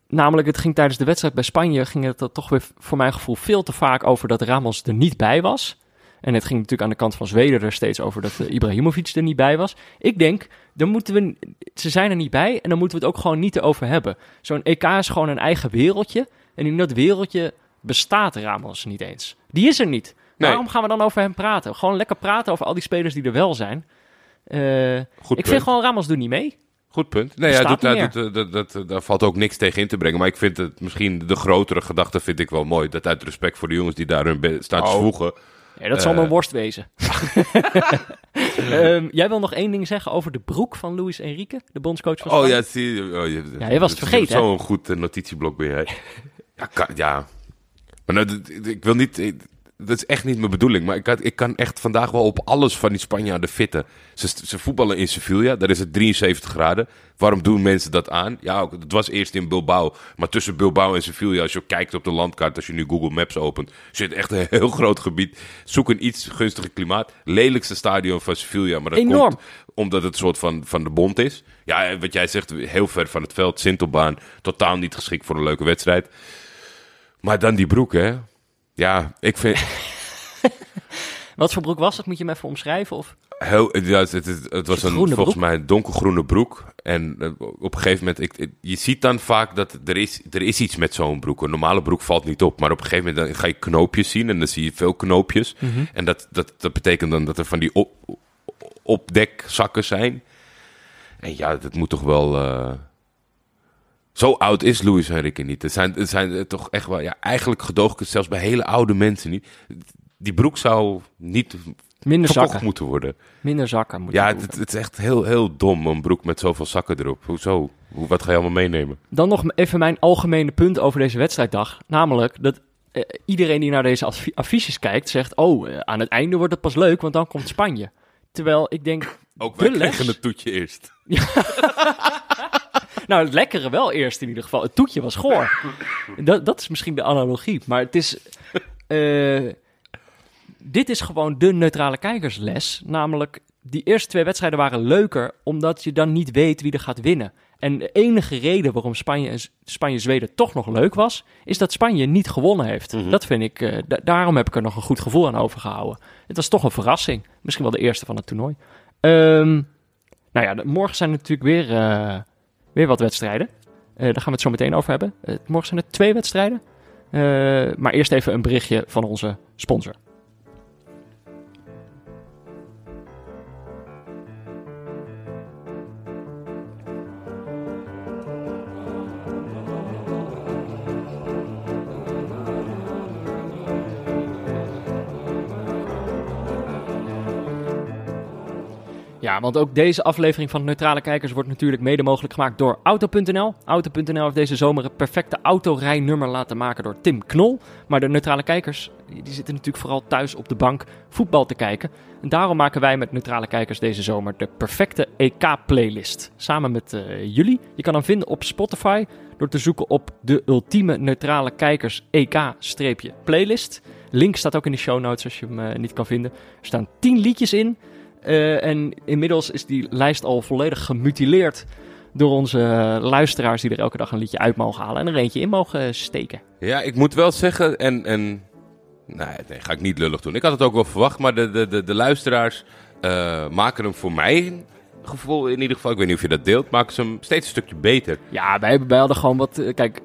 Namelijk, het ging tijdens de wedstrijd bij Spanje... ging het er toch weer voor mijn gevoel veel te vaak over dat Ramos er niet bij was. En het ging natuurlijk aan de kant van Zweden er steeds over dat eh, Ibrahimovic er niet bij was. Ik denk, dan moeten we, ze zijn er niet bij en dan moeten we het ook gewoon niet erover hebben. Zo'n EK is gewoon een eigen wereldje. En in dat wereldje bestaat Ramos niet eens. Die is er niet. Nee. Waarom gaan we dan over hem praten? Gewoon lekker praten over al die spelers die er wel zijn. Goed ik punt. vind gewoon Ramos doet niet mee. Goed punt. Nee, Bestaat doet, doet, eh, dat, dat, daar valt ook niks tegen in te brengen. Maar ik vind het misschien de grotere gedachte vind ik wel mooi. Dat uit respect voor de jongens die daar hun staan te Oh. zwoegen. Ja, dat zal Eh. mijn worst wezen. Ehm, jij wil nog één ding zeggen over de broek van Luis Enrique, de bondscoach van Oh ja, zie je. Oh, je Ja, je was het vergeten? Zo'n goed eh, notitieblok ben jij. ja, kan- ja. Maar nou, ik wil niet... ik- Dat is echt niet mijn bedoeling. Maar ik kan, ik kan echt vandaag wel op alles van die Spanjaarden fitten. Ze, ze voetballen in Sevilla. Daar is het 73 graden. Waarom doen mensen dat aan? Ja, het was eerst in Bilbao. Maar tussen Bilbao en Sevilla, als je kijkt op de landkaart... als je nu Google Maps opent, zit echt een heel groot gebied. Zoek een iets gunstiger klimaat. Lelijkste stadion van Sevilla. Maar dat Enorm. komt omdat het soort van, van de bond is. Ja, wat jij zegt, heel ver van het veld. Sintelbaan, totaal niet geschikt voor een leuke wedstrijd. Maar dan die broek, hè. Ja, ik vind... Wat voor broek was het? Moet je hem even omschrijven? Of? Heel, ja, het, het, het was een volgens broek? mij een donkergroene broek. En eh, op een gegeven moment, ik, ik- je ziet dan vaak dat er is, er is iets met zo'n broek. Een normale broek valt niet op. Maar op een gegeven moment dan ga je knoopjes zien en dan zie je veel knoopjes. Mhm. En dat, dat, dat betekent dan dat er van die op, opdekzakken zijn. En ja, dat moet toch wel... eh, Zo oud is Louis Enrique niet. Er zijn, zijn er toch echt wel... Ja, eigenlijk gedoog ik het zelfs bij hele oude mensen niet. Die broek zou niet Minder zakken. moeten worden. Minder zakken moet Ja, het, het is echt heel, heel dom, een broek met zoveel zakken erop. Hoezo? Hoe, wat ga je allemaal meenemen? Dan nog even mijn algemene punt over deze wedstrijddag. Namelijk dat eh, iedereen die naar deze affi- affiches kijkt zegt... oh, eh, aan het einde wordt het pas leuk, want dan komt Spanje. Terwijl ik denk, Ook De wij les? kregen het toetje eerst. nou het lekkere wel eerst in ieder geval. Het toetje was goor. Dat, dat is misschien de analogie. Maar het is... eh, dit is gewoon de neutrale kijkersles. Namelijk, die eerste twee wedstrijden waren leuker... omdat je dan niet weet wie er gaat winnen. En de enige reden waarom Spanje en Spanje-Zweden toch nog leuk was... is dat Spanje niet gewonnen heeft. Dat vind ik... eh, da- daarom heb ik er nog een goed gevoel aan overgehouden. Het was toch een verrassing. Misschien wel de eerste van het toernooi. Ehm, nou ja, morgen zijn natuurlijk weer, eh, weer wat wedstrijden. Eh, daar gaan we het zo meteen over hebben. Eh, morgen zijn er twee wedstrijden. Eh, maar eerst even een berichtje van onze sponsor. Ja, want ook deze aflevering van Neutrale Kijkers wordt natuurlijk mede mogelijk gemaakt door Auto.nl. Auto.nl heeft deze zomer het perfecte autorijnummer laten maken door Tim Knol. Maar de Neutrale Kijkers die zitten natuurlijk vooral thuis op de bank voetbal te kijken. En daarom maken wij met Neutrale Kijkers deze zomer de perfecte EK-playlist. Samen met eh, jullie. Je kan hem vinden op Spotify door te zoeken op de ultieme Neutrale Kijkers EK-playlist. Link staat ook in de show notes als je hem eh, niet kan vinden. Er staan 10 liedjes in. Eh, en inmiddels is die lijst al volledig gemutileerd door onze luisteraars die er elke dag een liedje uit mogen halen en er eentje in mogen steken. Ja, ik moet wel zeggen, en, en nee, nee, ga ik niet lullig doen. Ik had het ook wel verwacht, maar de, de, de, de luisteraars eh, maken hem voor mij gevoel in ieder geval, ik weet niet of je dat deelt, maken ze hem steeds een stukje beter. Ja, wij, wij hadden gewoon wat. eh, kijk,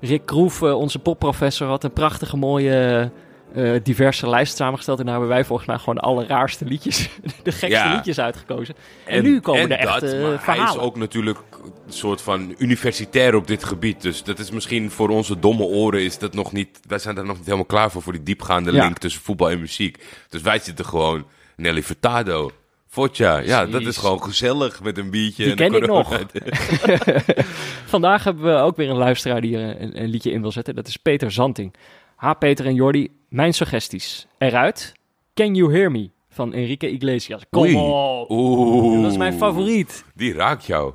Rick Kroef, onze popprofessor, had een prachtige mooie. Eh, diverse lijst samengesteld. En daar hebben wij volgens mij gewoon de allerraarste liedjes, de gekste Ja. liedjes uitgekozen. En, nu komen en er echt dat, eh, maar verhalen. Hij is ook natuurlijk een soort van universitair op dit gebied. Dus dat is misschien voor onze domme oren is dat nog niet... Wij zijn daar nog niet helemaal klaar voor, voor die diepgaande Ja. link tussen voetbal en muziek. Dus wij zitten gewoon Nelly Furtado, Fotja. Ja, dat is gewoon gezellig met een biertje. Die en ken ik corona- Vandaag hebben we ook weer een luisteraar die er een, een liedje in wil zetten. Dat is Peter Zanting. Ha, Peter en Jordi, mijn suggesties. Eruit, Can You Hear Me van Enrique Iglesias. Kom op. Oeh. Dat is mijn favoriet. Die raakt jou.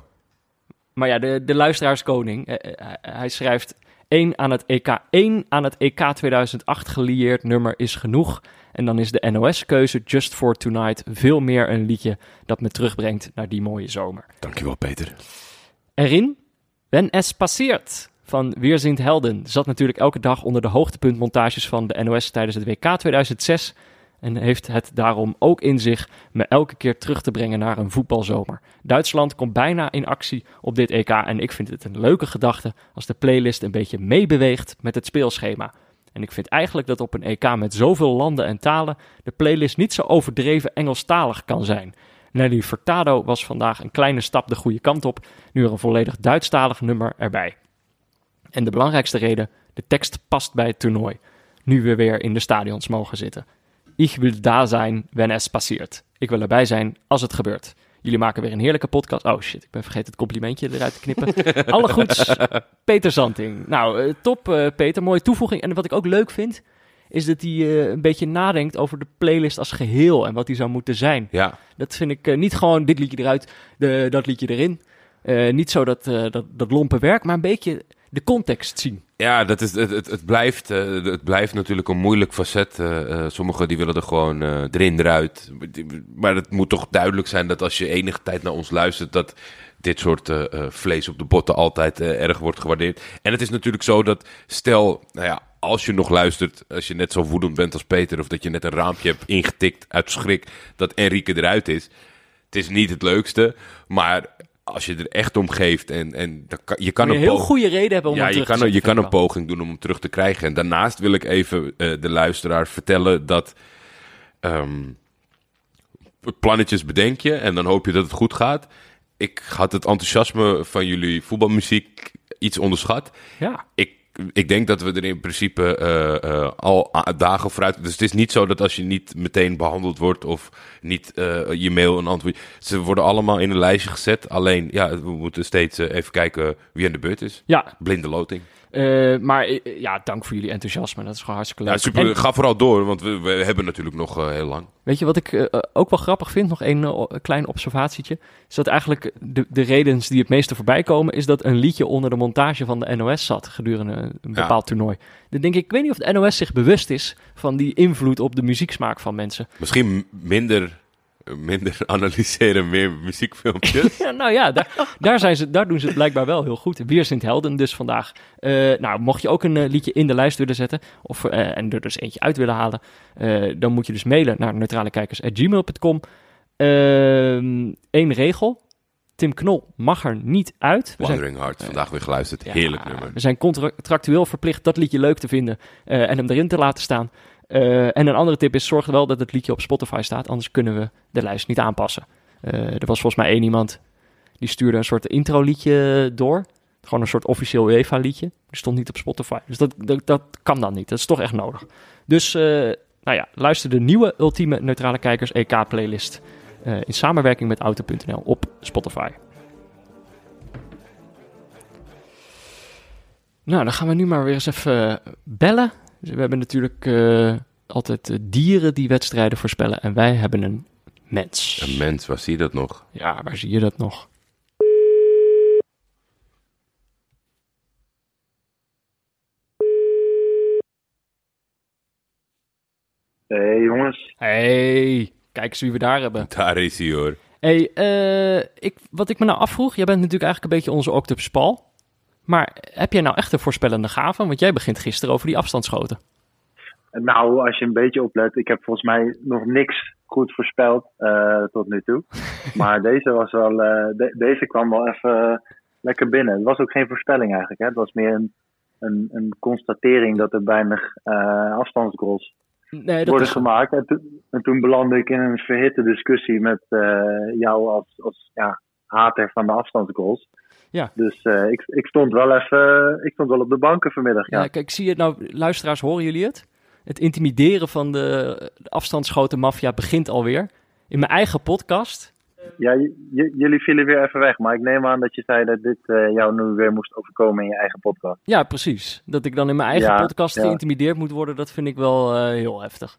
Maar ja, de, de luisteraarskoning, eh, eh, hij schrijft... 1 aan het EK, 1 aan het EK 2008 gelieerd nummer is genoeg. En dan is de NOS-keuze Just for Tonight veel meer een liedje dat me terugbrengt naar die mooie zomer. Dankjewel, Peter. Erin, Wenn es passiert van Weerzint Helden zat natuurlijk elke dag onder de hoogtepuntmontages van de NOS tijdens het WK 2006 en heeft het daarom ook in zich me elke keer terug te brengen naar een voetbalzomer. Duitsland komt bijna in actie op dit EK en ik vind het een leuke gedachte als de playlist een beetje meebeweegt met het speelschema. En ik vind eigenlijk dat op een EK met zoveel landen en talen de playlist niet zo overdreven Engelstalig kan zijn. Nelly Furtado was vandaag een kleine stap de goede kant op, nu er een volledig Duitsstalig nummer erbij. En de belangrijkste reden, de tekst past bij het toernooi. Nu we weer in de stadions mogen zitten. Ich will da zijn, wenn es passiert. Ik wil erbij zijn als het gebeurt. Jullie maken weer een heerlijke podcast. Oh shit, ik ben vergeten het complimentje eruit te knippen. Alle goeds, Peter Zanting. Nou, eh, top uh, Peter, mooie toevoeging. En wat ik ook leuk vind, is dat hij uh, een beetje nadenkt over de playlist als geheel en wat die zou moeten zijn. Ja. Dat vind ik niet gewoon dit liedje eruit, de, dat liedje erin. niet zo dat, dat, dat lompe werk, maar een beetje de context zien. Ja, dat is, het, het, het blijft, uh, het blijft natuurlijk een moeilijk facet. Uh, sommigen die willen er gewoon uh, erin, eruit. Maar het moet toch duidelijk zijn dat als je enige tijd naar ons luistert... dat dit soort vlees op de botten altijd erg wordt gewaardeerd. En het is natuurlijk zo dat, stel, nou ja, als je nog luistert... als je net zo woedend bent als Peter... of dat je net een raampje hebt ingetikt uit schrik dat Enrique eruit is... Het is niet het leukste, maar als je er echt om geeft en, en kan, je kan een heel goede reden hebben om ja, je kan, je kan een poging doen om hem terug te krijgen. En daarnaast wil ik even uh, de luisteraar vertellen dat um, plannetjes bedenk je en dan hoop je dat het goed gaat. Ik had het enthousiasme van jullie voetbalmuziek iets onderschat. Ja. Ik ik denk dat we er in principe uh, uh, al dagen vooruit. Dus het is niet zo dat als je niet meteen behandeld wordt of niet uh, je mail een antwoord. Ze worden allemaal in een lijstje gezet. Alleen, ja, we moeten steeds even kijken wie aan de beurt is. Ja. Blinde loting. Uh, maar uh, ja, dank voor jullie enthousiasme. Dat is gewoon hartstikke leuk. Ja, super. En, ga vooral door, want we, we hebben natuurlijk nog uh, heel lang. Weet je wat ik ook wel grappig vind? Nog een klein observatietje. Is dat eigenlijk de, de redenen die het meeste voorbij komen... is dat een liedje onder de montage van de NOS zat... gedurende een bepaald ja. toernooi. Dan denk ik, ik weet niet of de NOS zich bewust is... van die invloed op de muzieksmaak van mensen. Misschien minder minder analyseren, meer muziekfilmpjes. ja, nou ja, daar, daar, zijn ze, daar doen ze het blijkbaar wel heel goed. Weer Sint Helden dus vandaag. Uh, nou, mocht je ook een uh, liedje in de lijst willen zetten... Of, uh, en er dus eentje uit willen halen... dan moet je dus mailen naar neutralekijkers.gmail.com. Eén Ehm, regel. Tim Knol mag er niet uit. We Wandering zijn, Heart, vandaag weer geluisterd. Heerlijk nummer. We zijn contractueel verplicht dat liedje leuk te vinden... en hem erin te laten staan... Uh, en een andere tip is, zorg wel dat het liedje op Spotify staat, anders kunnen we de lijst niet aanpassen. Uh, er was volgens mij één iemand die stuurde een soort intro liedje door. Gewoon een soort officieel UEFA liedje. Die stond niet op Spotify. Dus dat, dat, kan dan niet. Dat is toch echt nodig. Dus, uh, nou ja, luister de nieuwe Ultieme Neutrale Kijkers EK playlist in samenwerking met Auto.nl op Spotify. Nou, dan gaan we nu maar weer eens even bellen. Dus we hebben natuurlijk uh, altijd uh, dieren die wedstrijden voorspellen. En wij hebben een mens. Een mens, waar zie je dat nog? Ja, waar zie je dat nog? Hey jongens. Hey, kijk eens wie we daar hebben. Daar is hij hoor. Hey, uh, ik, wat ik me nou afvroeg, jij bent natuurlijk eigenlijk een beetje onze Octopus Paul. Maar heb jij nou echt een voorspellende gave? Want jij begint gisteren over die afstandsschoten. Nou, als je een beetje oplet, ik heb volgens mij nog niks goed voorspeld uh, tot nu toe. Maar deze was wel, uh, de, deze kwam wel even lekker binnen. Het was ook geen voorspelling eigenlijk. Hè? Het was meer een, een, een constatering dat er weinig uh, afstandsgoals nee, worden is... gemaakt. En, to, en, toen belandde ik in een verhitte discussie met jou als, als ja, hater van de afstandsgoals. Ja. Dus uh, ik, ik stond wel even ik stond wel op de banken vanmiddag. Ja, ja kijk, zie je het nou, luisteraars, horen jullie het? Het intimideren van de, de afstandsschoten maffia begint alweer. In mijn eigen podcast. Ja, jullie vielen weer even weg, maar ik neem aan dat je zei dat dit uh, jou nu weer moest overkomen in je eigen podcast. Ja, precies. Dat ik dan in mijn eigen ja, podcast ja. geïntimideerd moet worden, dat vind ik wel uh, heel heftig.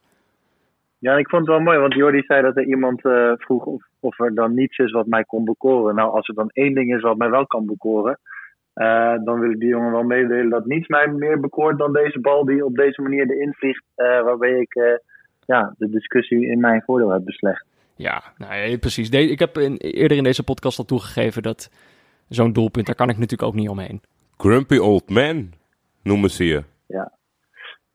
Ja, ik vond het wel mooi, want Jordi zei dat er iemand uh, vroeg of, of, er dan niets is wat mij kon bekoren. Nou, als er dan één ding is wat mij wel kan bekoren, uh, dan wil ik die jongen wel meedelen dat niets mij meer bekoort dan deze bal die op deze manier erin vliegt, uh, waarbij ik ja, de discussie in mijn voordeel heb beslecht. Ja, nou, precies. ik heb in, eerder in deze podcast al toegegeven dat zo'n doelpunt, daar kan ik natuurlijk ook niet omheen. Grumpy old man noemen ze je. Ja,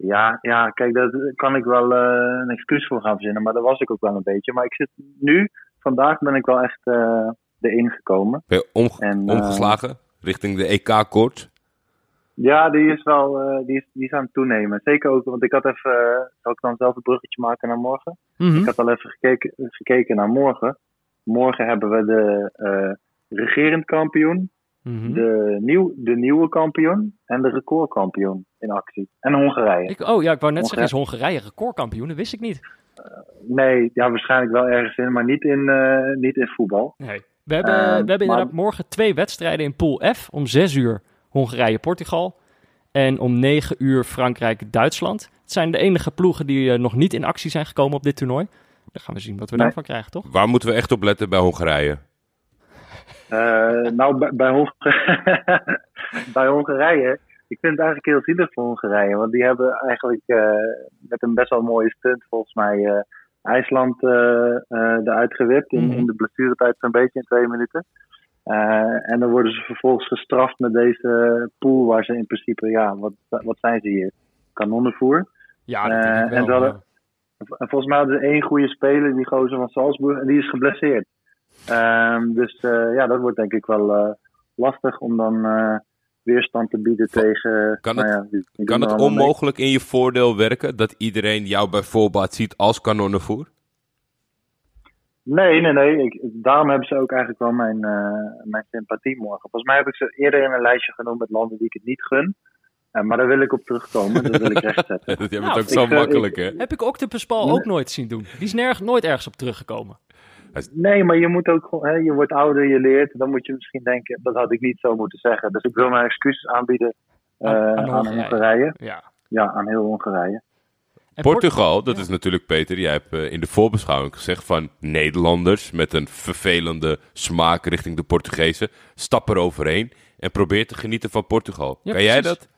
ja, ja, kijk, daar kan ik wel uh, een excuus voor gaan verzinnen, maar dat was ik ook wel een beetje. Maar ik zit nu, vandaag ben ik wel echt uh, erin gekomen. Ben je omge en, uh, omgeslagen richting de EK-koord? Ja, die is wel die is, die is aan het toenemen. Zeker ook, want ik had even, zal ik dan zelf een bruggetje maken naar morgen? Mm -hmm. Ik had al even gekeken, gekeken naar morgen. Morgen hebben we de regerend kampioen, Mm -hmm. de, nieuw, de nieuwe kampioen en de recordkampioen in actie. En Hongarije. Ik, oh ja, ik wou net zeggen, is Hongarije recordkampioen? Dat wist ik niet. Uh, nee, ja, waarschijnlijk wel ergens in, maar niet in, uh, niet in voetbal. Nee. We hebben, uh, we hebben maar... inderdaad morgen twee wedstrijden in Pool F. Om 6 uur Hongarije-Portugal. En om 9 uur Frankrijk-Duitsland. Het zijn de enige ploegen die nog niet in actie zijn gekomen op dit toernooi. Dan gaan we zien wat we nee. daarvan krijgen, toch? Waar moeten we echt op letten bij Hongarije? Uh, nou, bij, bij, Hong bij, Hongarije, ik vind het eigenlijk heel zielig voor Hongarije. Want die hebben eigenlijk uh, met een best wel mooie stunt volgens mij uh, IJsland eruit gewipt. In, mm. in de blessuretijd zo'n beetje in twee minuten. en dan worden ze vervolgens gestraft met deze pool waar ze in principe, ja, wat, wat zijn ze hier? Kanonnenvoer. Ja, dat wel, en, hadden, en volgens mij hadden ze één goede speler, die gozer van Salzburg, en die is geblesseerd. Um, dus uh, ja, dat wordt denk ik wel uh, lastig om dan uh, weerstand te bieden tegen. Kan het, nou ja, die, die kan het onmogelijk mee. in je voordeel werken dat iedereen jou bij voorbaat ziet als kanonnenvoer? Nee, nee, nee. Ik, daarom hebben ze ook eigenlijk wel mijn, mijn sympathie morgen. Volgens mij heb ik ze eerder in een lijstje genoemd met landen die ik het niet gun. maar daar wil ik op terugkomen. Dat wil ik rechtzetten. dat is nou, ook zo makkelijk, hè? Heb ik Octopuspal nee. ook nooit zien doen. Die is nerg, nooit ergens op teruggekomen. Nee, maar je moet ook hè, je wordt ouder, je leert. Dan moet je misschien denken, dat had ik niet zo moeten zeggen. Dus ik wil mijn excuses aanbieden uh, aan, aan, aan Hongarije. Hongarije. Ja. ja, aan heel Hongarije. Portugal, dat ja. is natuurlijk Peter, jij hebt uh, in de voorbeschouwing gezegd van Nederlanders met een vervelende smaak richting de Portugezen, stap er overheen en probeer te genieten van Portugal. Ja, kan jij dat?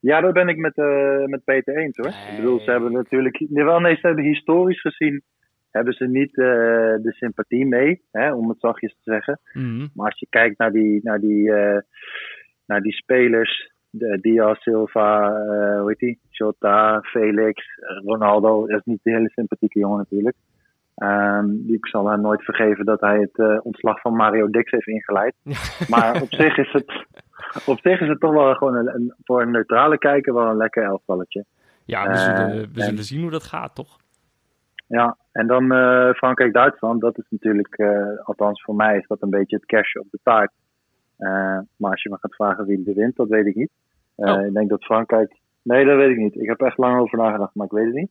Ja, dat ben ik met, uh, met Peter eens hoor. Nee. Ik bedoel, ze hebben natuurlijk, wel nee, ze hebben historisch gezien hebben ze niet uh, de sympathie mee, hè, om het zachtjes te zeggen. Mm. Maar als je kijkt naar die, naar die, uh, naar die spelers, de Diaz, Silva, uh, hoe heet die? Jota, Felix, Ronaldo, dat is niet de hele sympathieke jongen natuurlijk. Um, ik zal hem nooit vergeven dat hij het ontslag van Mario Dix heeft ingeleid. maar op zich is het, op zich is het toch wel gewoon een, een, voor een neutrale kijker wel een lekker elftalletje. Ja, we zullen, we zullen zien hoe dat gaat, toch? Ja, en dan uh, Frankrijk-Duitsland, dat is natuurlijk, uh, althans voor mij is dat een beetje het kerstje op de taart. Uh, maar als je me gaat vragen wie er wint, dat weet ik niet. Oh. Ik denk dat Frankrijk. Nee, dat weet ik niet. Ik heb echt lang over nagedacht, maar ik weet het niet.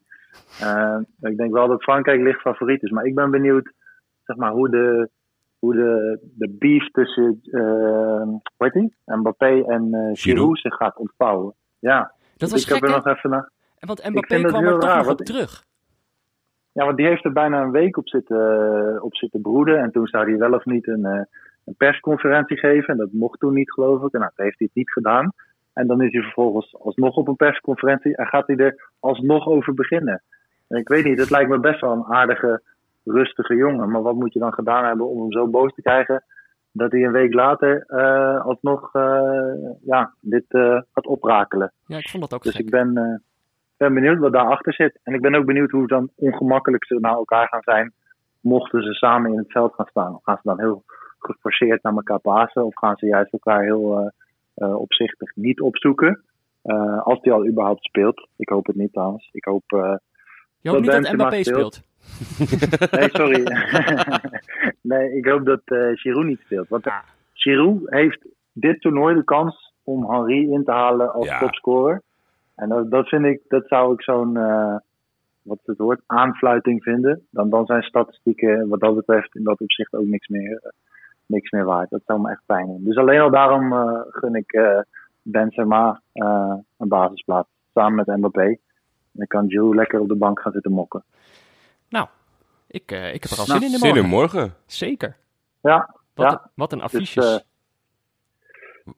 ik denk wel dat Frankrijk licht favoriet is. Maar ik ben benieuwd zeg maar, hoe de, hoe de, de beef tussen die? Mbappé en Giroud zich gaat ontvouwen. Ja, dat was ik heb er nog even naar. Want Mbappé kwam er toch raar, nog op terug. Ja, want die heeft er bijna een week op zitten, op zitten broeden. En toen zou hij wel of niet een, een persconferentie geven. En dat mocht toen niet, geloof ik. En nou, dat heeft hij het niet gedaan. En dan is hij vervolgens alsnog op een persconferentie. En gaat hij er alsnog over beginnen. En ik weet niet, het lijkt me best wel een aardige, rustige jongen. Maar wat moet je dan gedaan hebben om hem zo boos te krijgen? Dat hij een week later uh, alsnog uh, ja, dit uh, gaat oprakelen. Ja, ik vond dat ook Dus gek. ik ben ben benieuwd wat daarachter zit. En ik ben ook benieuwd hoe dan ongemakkelijk ze naar elkaar gaan zijn. Mochten ze samen in het veld gaan staan. Of gaan ze dan heel geforceerd naar elkaar pasen? Of gaan ze juist elkaar heel uh, uh, opzichtig niet opzoeken? Uh, als die al überhaupt speelt. Ik hoop het niet trouwens. Ik hoop. Je hoopt niet dat Mbappé speelt. speelt. nee, sorry. nee, ik hoop dat Giroud niet speelt. Want. Giroud heeft dit toernooi de kans om Henri in te halen als ja. topscorer. En dat, dat vind ik, dat zou ik zo'n, uh, wat is het woord, aanfluiting vinden. Dan, dan zijn statistieken wat dat betreft in dat opzicht ook niks meer, uh, niks meer waard. Dat zou me echt pijn doen. Dus alleen al daarom uh, gun ik Benzema een basisplaats samen met Mbappé. Dan kan Joe lekker op de bank gaan zitten mokken. Nou, ik, eh, ik heb er al Nou, zin in de Zin morgen. in morgen. Zeker. Ja, Wat, Ja. een, wat een dus affiches. eh,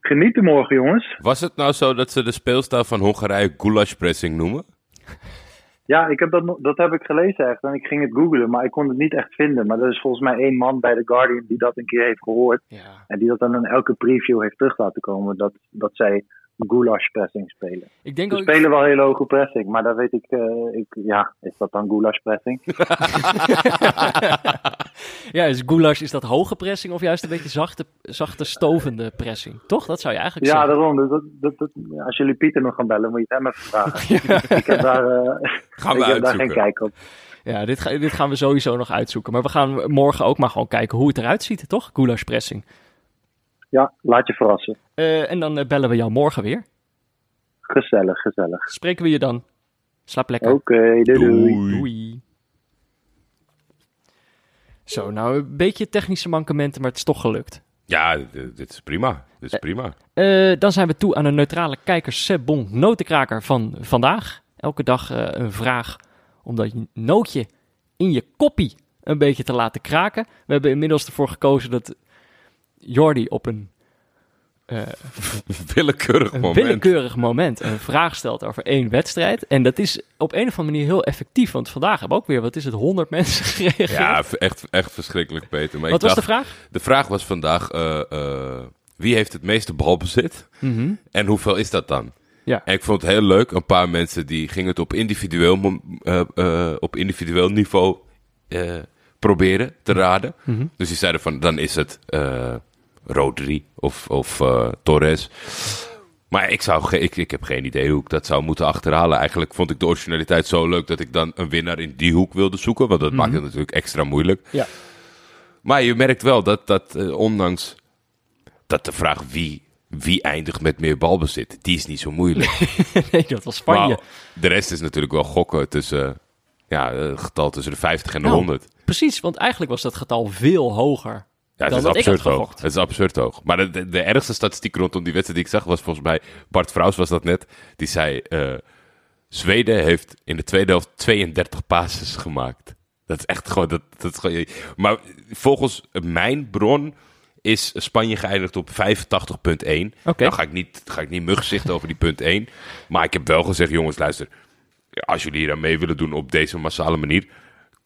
genieten morgen, jongens. Was het nou zo dat ze de speelstijl van Hongarije goulashpressing noemen? Ja, ik heb dat, dat heb ik gelezen echt. En ik ging het googlen, maar ik kon het niet echt vinden. Maar er is volgens mij één man bij The Guardian die dat een keer heeft gehoord. ja. En die dat dan in elke preview heeft terug laten komen. Dat, dat zij goulash pressing spelen. Ik denk Ze ook... spelen wel hele hoge pressing, maar daar weet ik, eh, ik ja, is dat dan goulash pressing? ja, is goulash, is dat hoge pressing of juist een beetje zachte, zachte stovende pressing? Toch? Dat zou je eigenlijk Ja, zeggen. daarom. Dus dat, dat, dat- als jullie Pieter nog gaan bellen, moet je het hem even vragen. Ik heb daar, eh, Gaan we ik heb daar geen kijk op. Ja, dit, ga- dit gaan we sowieso nog uitzoeken. Maar we gaan morgen ook maar gewoon kijken hoe het eruit ziet, toch? Goulash pressing. Ja, laat je verrassen. Eh, en dan eh, bellen we jou morgen weer. Gezellig, gezellig. Spreken we je dan. Slaap lekker. Oké, doei doei. Doei. Zo, nou een beetje technische mankementen, maar het is toch gelukt. Ja, dit is prima. Dit is prima. Eh, dan zijn we toe aan een neutrale kijkers Sebon notenkraker van vandaag. Elke dag eh, een vraag om dat nootje in je koppie een beetje te laten kraken. We hebben inmiddels ervoor gekozen dat Jordi op een, eh, Willekeurig een moment. willekeurig moment een vraag stelt over één wedstrijd. En dat is op een of andere manier heel effectief. Want vandaag hebben ook weer, wat is het, 100 mensen gereageerd. Ja, echt, echt verschrikkelijk, Peter. Maar wat ik was dacht, de vraag? de vraag was vandaag, eh, eh, wie heeft het meeste balbezit? Mhm. En hoeveel is dat dan? Ja. En ik vond het heel leuk. Een paar mensen die gingen het op individueel, op individueel niveau proberen te raden. Mhm. Dus die zeiden van, dan is het Rodri of, of eh, Torres. Maar ik, zou ik, ik heb geen idee hoe ik dat zou moeten achterhalen. Eigenlijk vond ik de originaliteit zo leuk dat ik dan een winnaar in die hoek wilde zoeken. Want dat maakt het natuurlijk extra moeilijk. Ja. Maar je merkt wel dat, dat eh, ondanks dat de vraag wie, wie eindigt met meer balbezit, die is niet zo moeilijk. nee, dat was Spanje. Maar de rest is natuurlijk wel gokken tussen, ja, een getal tussen de 50 en de Nou, 100. Precies, want eigenlijk was dat getal veel hoger. Ja, het dan is absurd hoog. Het is absurd hoog. Maar de, de, de ergste statistiek rondom die wedstrijd die ik zag was volgens mij, Bart Vrouws was dat net, die zei, eh, Zweden heeft in de tweede helft 32 passes gemaakt. Dat is echt gewoon, dat, dat gewoon, maar volgens mijn bron is Spanje geëindigd op 85.1. Oké. Nou ga ik niet, ga ik niet mugzichten over die punt 1. Maar ik heb wel gezegd, jongens, luister. Als jullie hier aan mee willen doen op deze massale manier,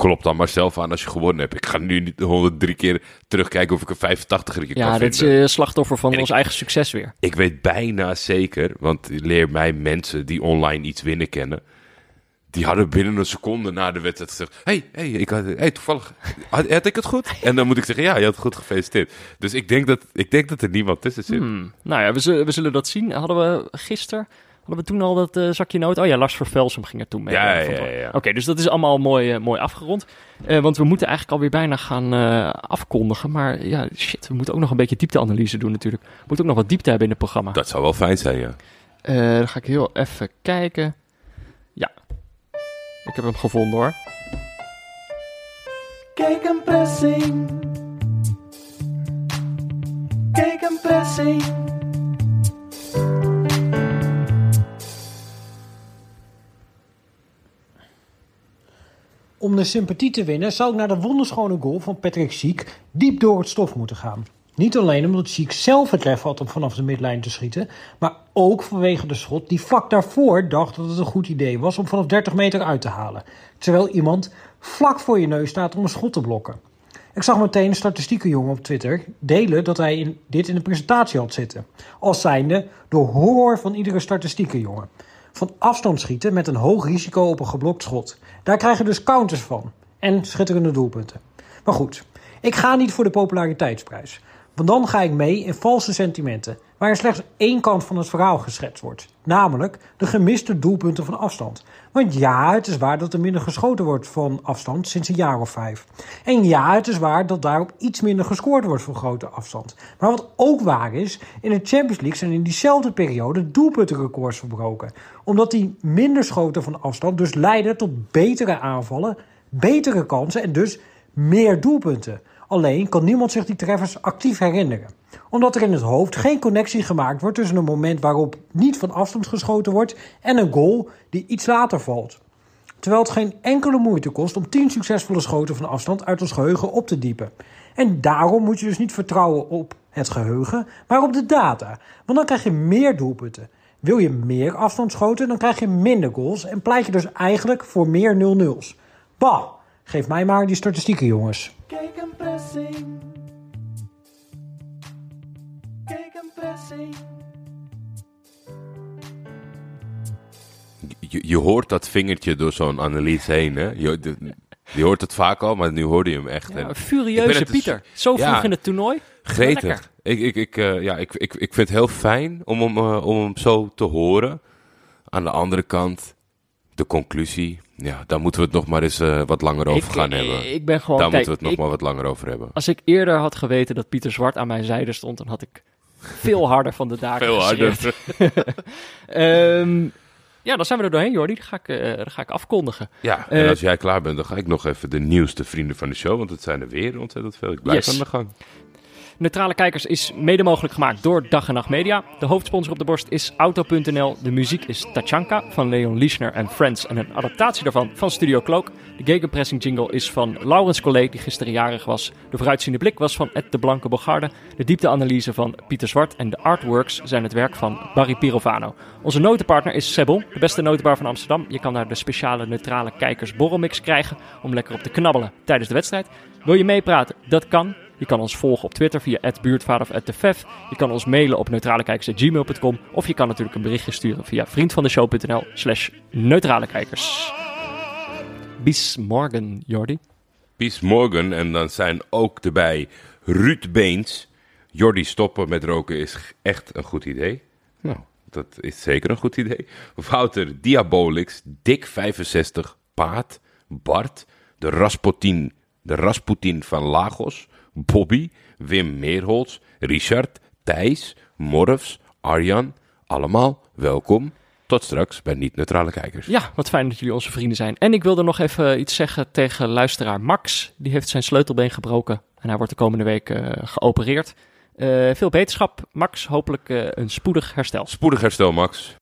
klop dan maar zelf aan als je gewonnen hebt. Ik ga nu niet 103 keer terugkijken of ik een 85 er Ja, kan dit is eh, slachtoffer van En ons ik- eigen succes weer. Ik weet bijna zeker, want leer mij mensen die online iets winnen kennen. Die hadden binnen een seconde na de wedstrijd gezegd: hey, hey, ik had, hey, toevallig, had, had ik het goed? En dan moet ik zeggen: ja, je had het goed gefeliciteerd. Dus ik denk dat, ik denk dat er niemand tussen zit. Hmm. Nou ja, we zullen, we zullen dat zien. Hadden we gisteren, hadden we toen al dat eh, zakje noot? Oh ja, Lars Vervelsum ging er toen mee. Ja, eh, ja, ja, ja. Oké, dus dat is allemaal mooi, eh, mooi afgerond. Eh, want we moeten eigenlijk alweer bijna gaan eh, afkondigen. Maar ja, shit, we moeten ook nog een beetje diepteanalyse doen natuurlijk. We moeten ook nog wat diepte hebben in het programma. Dat zou wel fijn zijn, ja. Eh, dan ga ik heel even kijken. Ja, ik heb hem gevonden hoor. Kijk een pressing. Kijk een pressing. Om de sympathie te winnen zou ik naar de wonderschone goal van Patrick Schiek diep door het stof moeten gaan. Niet alleen omdat Schiek zelf het lef had om vanaf de midlijn te schieten, maar ook vanwege de schot die vlak daarvoor dacht dat het een goed idee was om vanaf 30 meter uit te halen. Terwijl iemand vlak voor je neus staat om een schot te blokken. Ik zag meteen een statistieke jongen op Twitter delen dat hij in, dit in de presentatie had zitten. Als zijnde de horror van iedere statistieke jongen. Van afstand schieten met een hoog risico op een geblokt schot. Daar krijg je dus counters van. En schitterende doelpunten. Maar goed, ik ga niet voor de populariteitsprijs. Want dan ga ik mee in valse sentimenten. Waar slechts één kant van het verhaal geschetst wordt. Namelijk de gemiste doelpunten van afstand. Want ja, het is waar dat er minder geschoten wordt van afstand sinds een jaar of vijf. En ja, het is waar dat daarop iets minder gescoord wordt van grote afstand. Maar wat ook waar is, in de Champions League zijn in diezelfde periode doelpuntenrecords verbroken. Omdat die minder schoten van afstand dus leiden tot betere aanvallen, betere kansen en dus meer doelpunten. Alleen kan niemand zich die treffers actief herinneren. Omdat er in het hoofd geen connectie gemaakt wordt tussen een moment waarop niet van afstand geschoten wordt en een goal die iets later valt. Terwijl het geen enkele moeite kost om 10 succesvolle schoten van afstand uit ons geheugen op te diepen. En daarom moet je dus niet vertrouwen op het geheugen, maar op de data. Want dan krijg je meer doelpunten. Wil je meer afstandsschoten, dan krijg je minder goals en pleit je dus eigenlijk voor meer 0-0's. Bah, geef mij maar die statistieken, jongens. Gegenpressing. Gegenpressing. Je, je hoort dat vingertje door zo'n analyse heen, hè? Je, de- je hoort het vaak al, maar nu hoorde je hem echt. Ja, En een furieuze dus- Pieter. Zo vroeg Ja. in het toernooi. gretig. Ik, ik, ik, eh, ja, ik, ik, ik vind het heel fijn om hem, eh, om hem zo te horen. Aan de andere kant, de conclusie. Ja, daar moeten we het nog maar eens eh, wat langer over ik, gaan ik- hebben. Ik ben gewoon... daar kijk, moeten we het nog ik- maar wat langer over hebben. Als ik eerder had geweten dat Pieter Zwart aan mijn zijde stond, dan had ik veel harder van de daken Veel harder. Ehm, ja, dan zijn we er doorheen, Jordi. Dan ga ik, eh, dan ga ik afkondigen. Ja, en Eh, als jij klaar bent, dan ga ik nog even de nieuwste vrienden van de show. Want het zijn er weer ontzettend veel. Ik blijf Yes. aan de gang. Neutrale Kijkers is mede mogelijk gemaakt door Dag en Nacht Media. De hoofdsponsor op de borst is Auto.nl. De muziek is Tachanka van Leon Lischner en Friends en een adaptatie daarvan van Studio Cloak. De gegenpressing jingle is van Laurens Collet, die gisteren jarig was. De vooruitziende blik was van Ed de Blanke Bogarde. De diepteanalyse van Pieter Zwart en de artworks zijn het werk van Barry Pirovano. Onze notenpartner is Sebbel, de beste notenbar van Amsterdam. Je kan daar de speciale neutrale kijkers borrelmix krijgen om lekker op te knabbelen tijdens de wedstrijd. Wil je meepraten? Dat kan. Je kan ons volgen op Twitter via @buurtvader of @tefef. Je kan ons mailen op neutralekijkers@gmail.com of je kan natuurlijk een berichtje sturen via vriendvandeshow.nl/slash neutralekijkers. Bis morgen, Jordi. Peace Morgan. En dan zijn ook erbij Ruud Beens. Jordi stoppen met roken is echt een goed idee. Nou, dat is zeker een goed idee. Wouter Diabolix, Dick 65, Paat, Bart, de Rasputin, de Rasputin van Lagos, Bobby, Wim Meerholz, Richard, Thijs, Morfs, Arjan. Allemaal welkom. Tot straks bij Niet-Neutrale Kijkers. Ja, wat fijn dat jullie onze vrienden zijn. En ik wilde nog even iets zeggen tegen luisteraar Max. Die heeft zijn sleutelbeen gebroken en hij wordt de komende week eh, geopereerd. Eh, veel beterschap, Max. Hopelijk eh, een spoedig herstel. Spoedig herstel, Max.